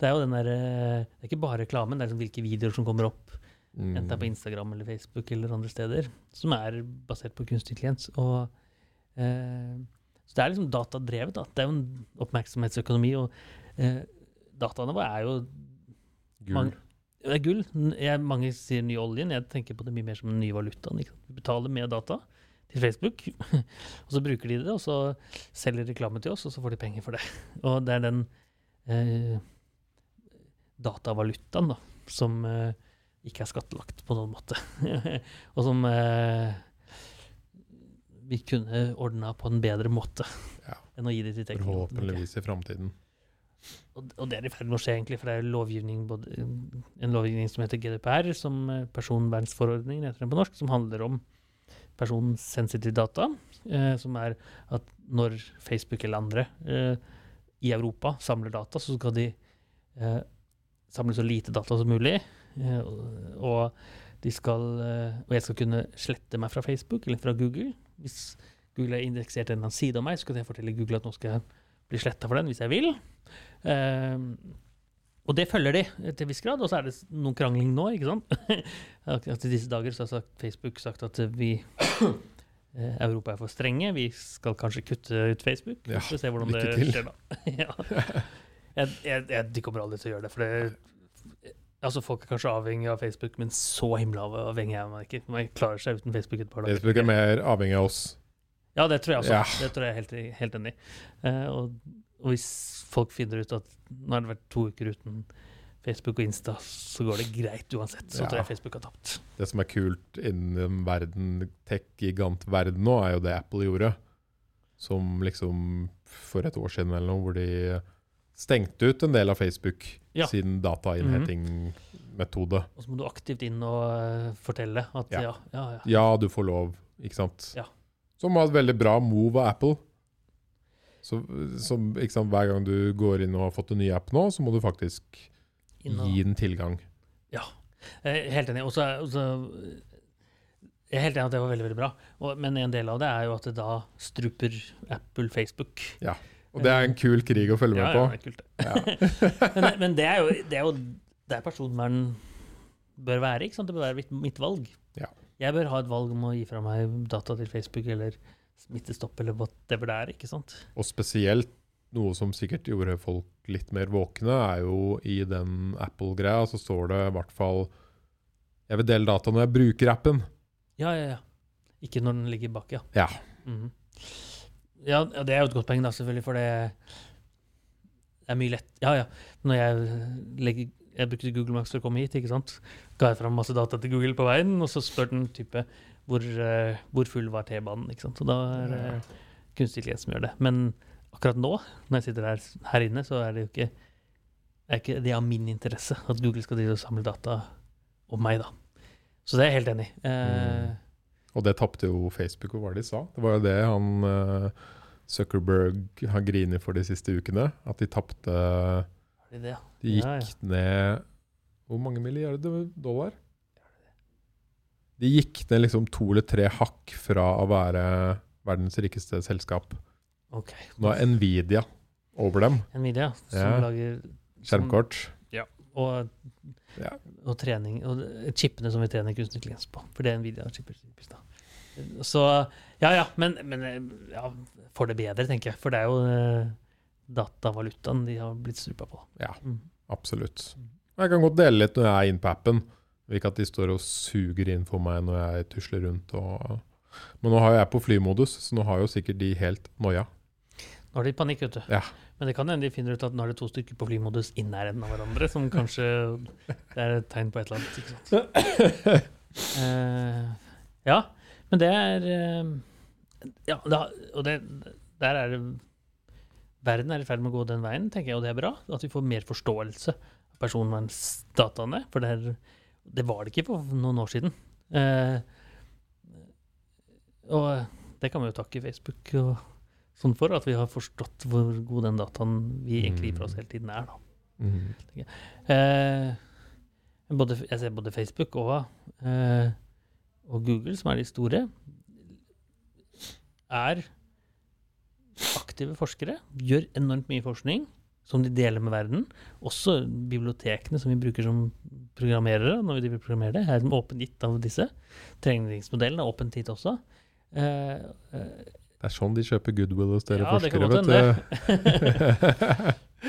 Det er jo den der, eh, det er ikke bare reklamen, det er liksom hvilke videoer som kommer opp, Mm. enten på Instagram eller Facebook eller andre steder, som er basert på kunstig intelligens. Og, eh, så det er liksom datadrevet. Da. Det er jo en oppmerksomhetsøkonomi, og eh, dataene våre er jo Gull. mange- det er gull. Jeg, mange sier ny oljen. Jeg tenker på det mye mer som den nye valutaen. Vi betaler med data til Facebook, og så bruker de det, og så selger reklame til oss, og så får de penger for det. Og det er den eh, datavalutaen da, som eh, ikke er skattelagt på noen måte. og som eh, vi kunne ordna på en bedre måte Ja. enn å gi det til teknologi. Forhåpentligvis i framtiden. Og, og det er i ferd med å skje, egentlig, for det er lovgivning, både, en lovgivning som heter GDPR, som eh, personvernsforordningen heter den på norsk, som handler om personsensitive data. Eh, som er at når Facebook eller andre eh, i Europa samler data, så skal de eh, samle så lite data som mulig. Eh, og- skal eh, Og jeg skal kunne slette meg fra Facebook eller fra Google. Hvis Google har indeksert en eller annen side om meg, så kan jeg fortelle Google at nå skal jeg bli sletta for den hvis jeg vil. Ehm, og det følger de til en viss grad, og så er det noen krangling nå, ikke sant? Akkurat I disse dager så har sagt Facebook sagt at eh, vi eh, Europa er for strenge, vi skal kanskje kutte ut Facebook. Ja, Vi får se hvordan det skjer da. ja. jeg, jeg, jeg, de kommer aldri til å gjøre det, for det Altså, folk er kanskje avhengig av Facebook, men så himla avhengig er man ikke. Man klarer seg uten Facebook et par dager. Facebook er mer avhengig av oss. Ja, det tror jeg også. Ja. Det tror jeg er helt, helt enig i. Eh, og, og hvis folk finner ut at nå har det vært to uker uten Facebook og Insta, så går det greit uansett. Så Ja. tror jeg Facebook har tapt. Det som er kult innen verden, tech-gigantverden nå, er jo det Apple gjorde. Som liksom for et år siden eller noe, hvor de stengte ut en del av Facebook Ja. sin datainnhenting-metode. Og så må du aktivt inn og uh, fortelle at ja, Ja. ja, ja. Ja, du får lov, ikke sant? Ja. Som var et veldig bra move av Apple. Så, som, sant, hver gang du går inn og har fått en ny app nå, så må du faktisk og, gi den tilgang. Jeg er helt enig. Og så er- og så- jeg er helt enig at det var veldig veldig bra, og, men en del av det er jo at det da struper Apple Facebook. Og det er en kul krig å følge Ja, med ja, det er kult, det. men, men det er jo det er jo der personvern bør være. ikke sant? Det bør være mitt, mitt valg. Ja. Jeg bør ha et valg om å gi fra meg data til Facebook eller smittestopp eller whatever det er. ikke sant? Og spesielt noe som sikkert gjorde folk litt mer våkne, er jo i den Apple-greia, så står det i hvert fall Jeg vil dele data når jeg bruker appen. Ja, ja, ja. Ikke når den ligger bak, ja. Ja. Mm ja. Ja, det er jo et godt poeng, da, selvfølgelig, for det er mye lett Ja, ja. Når jeg legger jeg brukte Google Max for å komme hit. ikke sant? Ga jeg fram masse data til Google på veien, og så spør den type hvor, eh, hvor full var T-banen. ikke sant? Så da er det kunstig intelligens som gjør det. Men akkurat nå, når jeg sitter her, her inne, så er det jo ikke, er ikke det av min interesse at Google skal drive og samle data om meg, da. Så det er jeg helt enig i. Eh, Mm. Og det tapte jo Facebook, og hva de sa? Det var jo det han eh, Zuckerberg har grinet for de siste ukene. At de tapte er det det, ja? De gikk Ja, ja. ned Hvor mange milliarder dollar? De gikk ned liksom to eller tre hakk fra å være verdens rikeste selskap. Okay. Nå er Nvidia over dem. Nvidia, som Ja. lager som- Skjermkort. Og, Ja. og trening, og chipene som vi trener kunstig intelligens på. For det er Nvidia-chipper. Så ja, ja, men, men ja, for det bedre, tenker jeg. For det er jo eh, datavalutaen de har blitt strupa på. Ja. Mm. Absolutt. Jeg kan godt dele litt når jeg er inne på appen. Ikke at de står og suger inn for meg når jeg tusler rundt. Og... Men nå har jeg på flymodus, så nå har jo sikkert de helt noia. Nå har de panikk, vet du. Ja. Men det kan hende de finner ut at nå er det to stykker på flymodus i nærheten av hverandre, som kanskje er et tegn på et eller annet. Eh, ja, men det er uh, Ja, da, og det, der er det Verden er i ferd med å gå den veien, tenker jeg, og det er bra. At vi får mer forståelse av personvernsdataene. For det, er, det var det ikke for noen år siden. Uh, og det kan vi jo takke Facebook og sånn for, at vi har forstått hvor god den dataen vi egentlig gir fra oss hele tiden er. da. Mhm. Eh, både, jeg ser både Facebook og, eh, og Google, som er de store, er aktive forskere. Gjør enormt mye forskning som de deler med verden. Også bibliotekene som vi bruker som programmerere. når vi programmerer det, er åpent gitt av disse. Treningsmodellen er åpent gitt også. Eh, eh, Det er sånn de kjøper goodwill hos dere Ja, forskere, vet du.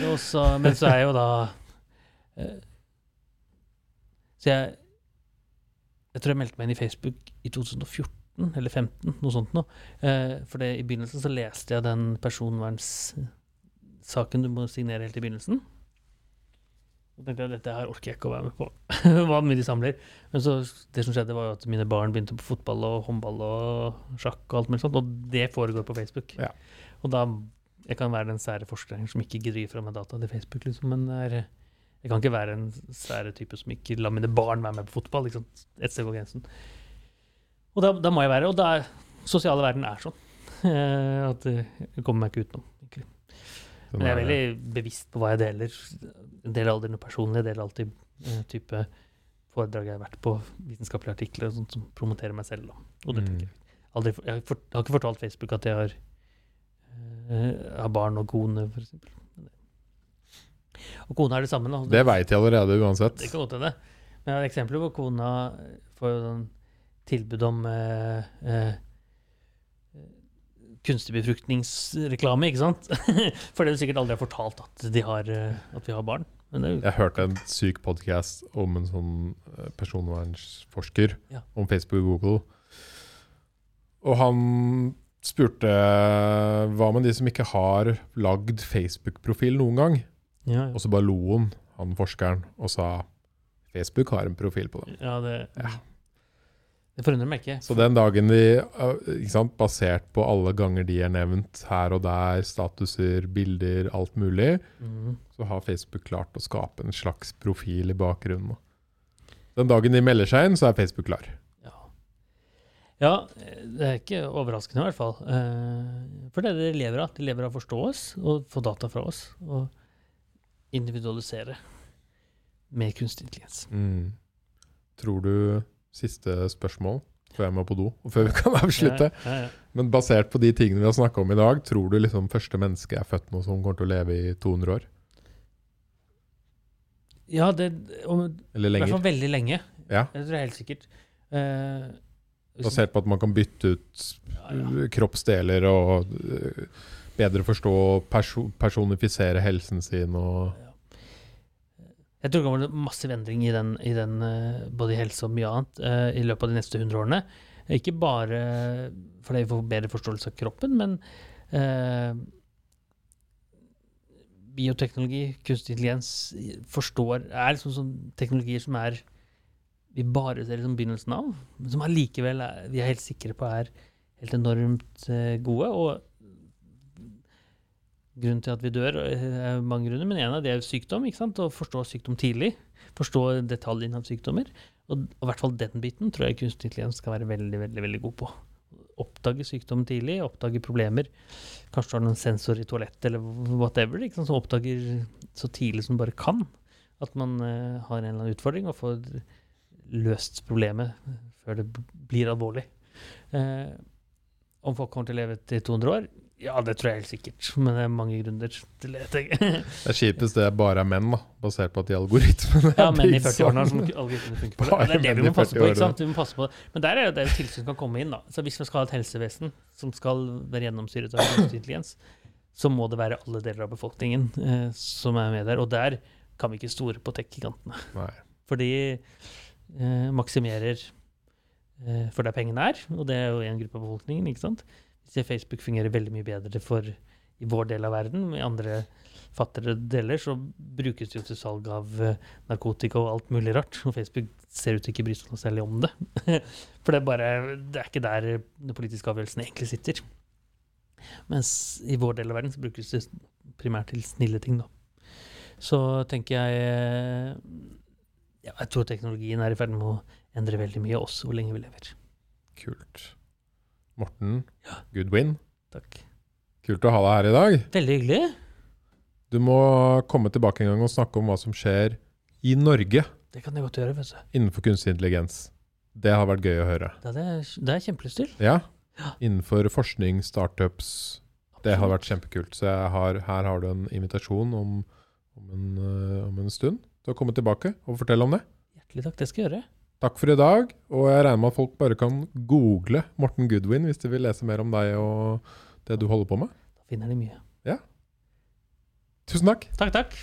Også, men så er jo da eh, Så jeg Jeg tror jeg meldte meg inn i Facebook i 2014 eller 15, noe sånt noe. Eh, for det, i begynnelsen så leste jeg den personvernssaken du må signere helt i begynnelsen. Og tenkte jeg dette her orker jeg ikke å være med på. De samler. Men så, det som skjedde, var at mine barn begynte på fotball og håndball og sjakk og alt mulig sånt, og det foregår på Facebook. Ja. Og da Jeg kan være den sære forskeren som ikke gidder å gi fra meg data til Facebook, liksom, men er, jeg kan ikke være en sære type som ikke lar mine barn være med på fotball. Liksom. Et sted går grensen. Og da, da må jeg være Og da sosiale verden er sånn. eh, at jeg kommer meg ikke utenom. Men jeg er veldig bevisst på hva jeg deler. Jeg deler aldri noe personlig. Jeg deler alltid uh, type foredrag jeg har vært på, vitenskapelige artikler og sånt som promoterer meg selv. Og det Mm. tenker jeg. Aldri, jeg, har jeg har ikke fortalt Facebook at jeg har, uh, har barn og kone, f.eks. Og kona er det samme. Da. Det veit jeg allerede uansett. Det kan godt hende. Men jeg har eksempler hvor kona får sånn tilbud om uh, kunstig befruktningsreklame, ikke sant? For det du sikkert aldri har fortalt at, de har, eh, at vi har barn. Er jo Jeg hørte en syk podkast om en sånn eh, personvernsforsker Ja. om Facebook og Google. Og han spurte hva med de som ikke har lagd Facebook-profil noen gang? ja, Og så bare lo han, han forskeren, og sa Facebook har en profil på dem. ja, det, Ja. Det forundrer meg ikke. Så den dagen de, ikke sant, basert på alle ganger de er nevnt her og der, statuser, bilder, alt mulig, mm. så har Facebook klart å skape en slags profil i bakgrunnen. Den dagen de melder seg inn, så er Facebook klar. Ja. ja, det er ikke overraskende i hvert fall. Eh, For det er det de lever av. De lever av å forstå oss og få data fra oss. Og individualisere med kunstig intelligens. Mm. Tror du Siste spørsmål før jeg må på do, og før vi kan avslutte. Ja, ja, ja. Men basert på de tingene vi har snakka om i dag, tror du liksom første menneske er født nå som kommer til å leve i 200 år? ja det, om, Eller i hvert fall veldig lenge. Ja, Det tror jeg helt sikkert. Uh, Basert på at man kan bytte ut kroppsdeler og øh, bedre forstå perso personifisere helsen sin og Jeg tror det kommer massiv endring i den, i den eh, både i helse og mye annet eh, i løpet av de neste 100 årene. Ikke bare fordi vi får bedre forståelse av kroppen, men eh, bioteknologi, kunstig intelligens, forstår, er liksom sånn teknologier som er vi bare ser liksom begynnelsen av, men som allikevel er, vi er helt sikre på er helt enormt eh, gode. Og grunnen til at vi dør, eh, er mange grunner, men en av det er sykdom. ikke sant? Å forstå sykdom tidlig. Forstå detaljene av sykdommer. Og, og i hvert fall den biten tror jeg kunstig intelligens skal være veldig veldig, veldig god på. Oppdage sykdom tidlig, oppdage problemer. Kanskje du har noen sensor i toalettet eller whatever, ikke sant? som oppdager så tidlig som du bare kan at man uh, har en eller annen utfordring, og får løst problemet før det blir alvorlig. Uh, Om folk kommer til å leve til 200 år? Ja, det tror jeg helt sikkert. Men det er mange grunner til det. tenker jeg. Det er kjipest det er bare er menn, da, basert på at de algoritmene Ja, menn i bygd 40-årene sånn. algoritmer funker på. Bare Det er det vi må passe på. 40-årene. ikke sant? Vi må passe på det. Men der er jo det jo tilsyn som kan komme inn. da. Så Hvis vi skal ha et helsevesen som skal være gjennomsyret av kunstig intelligens, så må det være alle deler av befolkningen eh, som er med der. Og der kan vi ikke store på tech-gigantene. For de eh, maksimerer eh, for der pengene er, og det er jo én gruppe av befolkningen. ikke sant? Ser Facebook fungerer veldig mye bedre for i vår del av verden. I andre fattigere deler så brukes det jo til salg av eh, narkotika og alt mulig rart. Og Facebook ser ut til ikke bry seg noe særlig om det. For det er bare Det er ikke der den politiske avgjørelsen egentlig sitter. Mens i vår del av verden så brukes det primært til snille ting, da. Så tenker jeg ja, Jeg tror teknologien er i ferd med å endre veldig mye, også hvor lenge vi lever. Kult. Morten Goodwin, Takk. kult å ha deg her i dag. Veldig hyggelig. Du må komme tilbake en gang og snakke om hva som skjer i Norge Det kan jeg godt gjøre. vet du. innenfor kunstig intelligens. Det har vært gøy å høre. Det er, det er kjempelyst til. Ja. Ja. Innenfor forskning, startups. Det har vært kjempekult. Så har, her har du en invitasjon om, om, en, øh, om en stund til å komme tilbake og fortelle om det. Hjertelig takk. Det skal jeg gjøre. Takk for i dag. Og jeg regner med at folk bare kan google Morten Goodwin hvis de vil lese mer om deg og det du holder på med. Da finner de mye. Tusen takk. Takk, takk.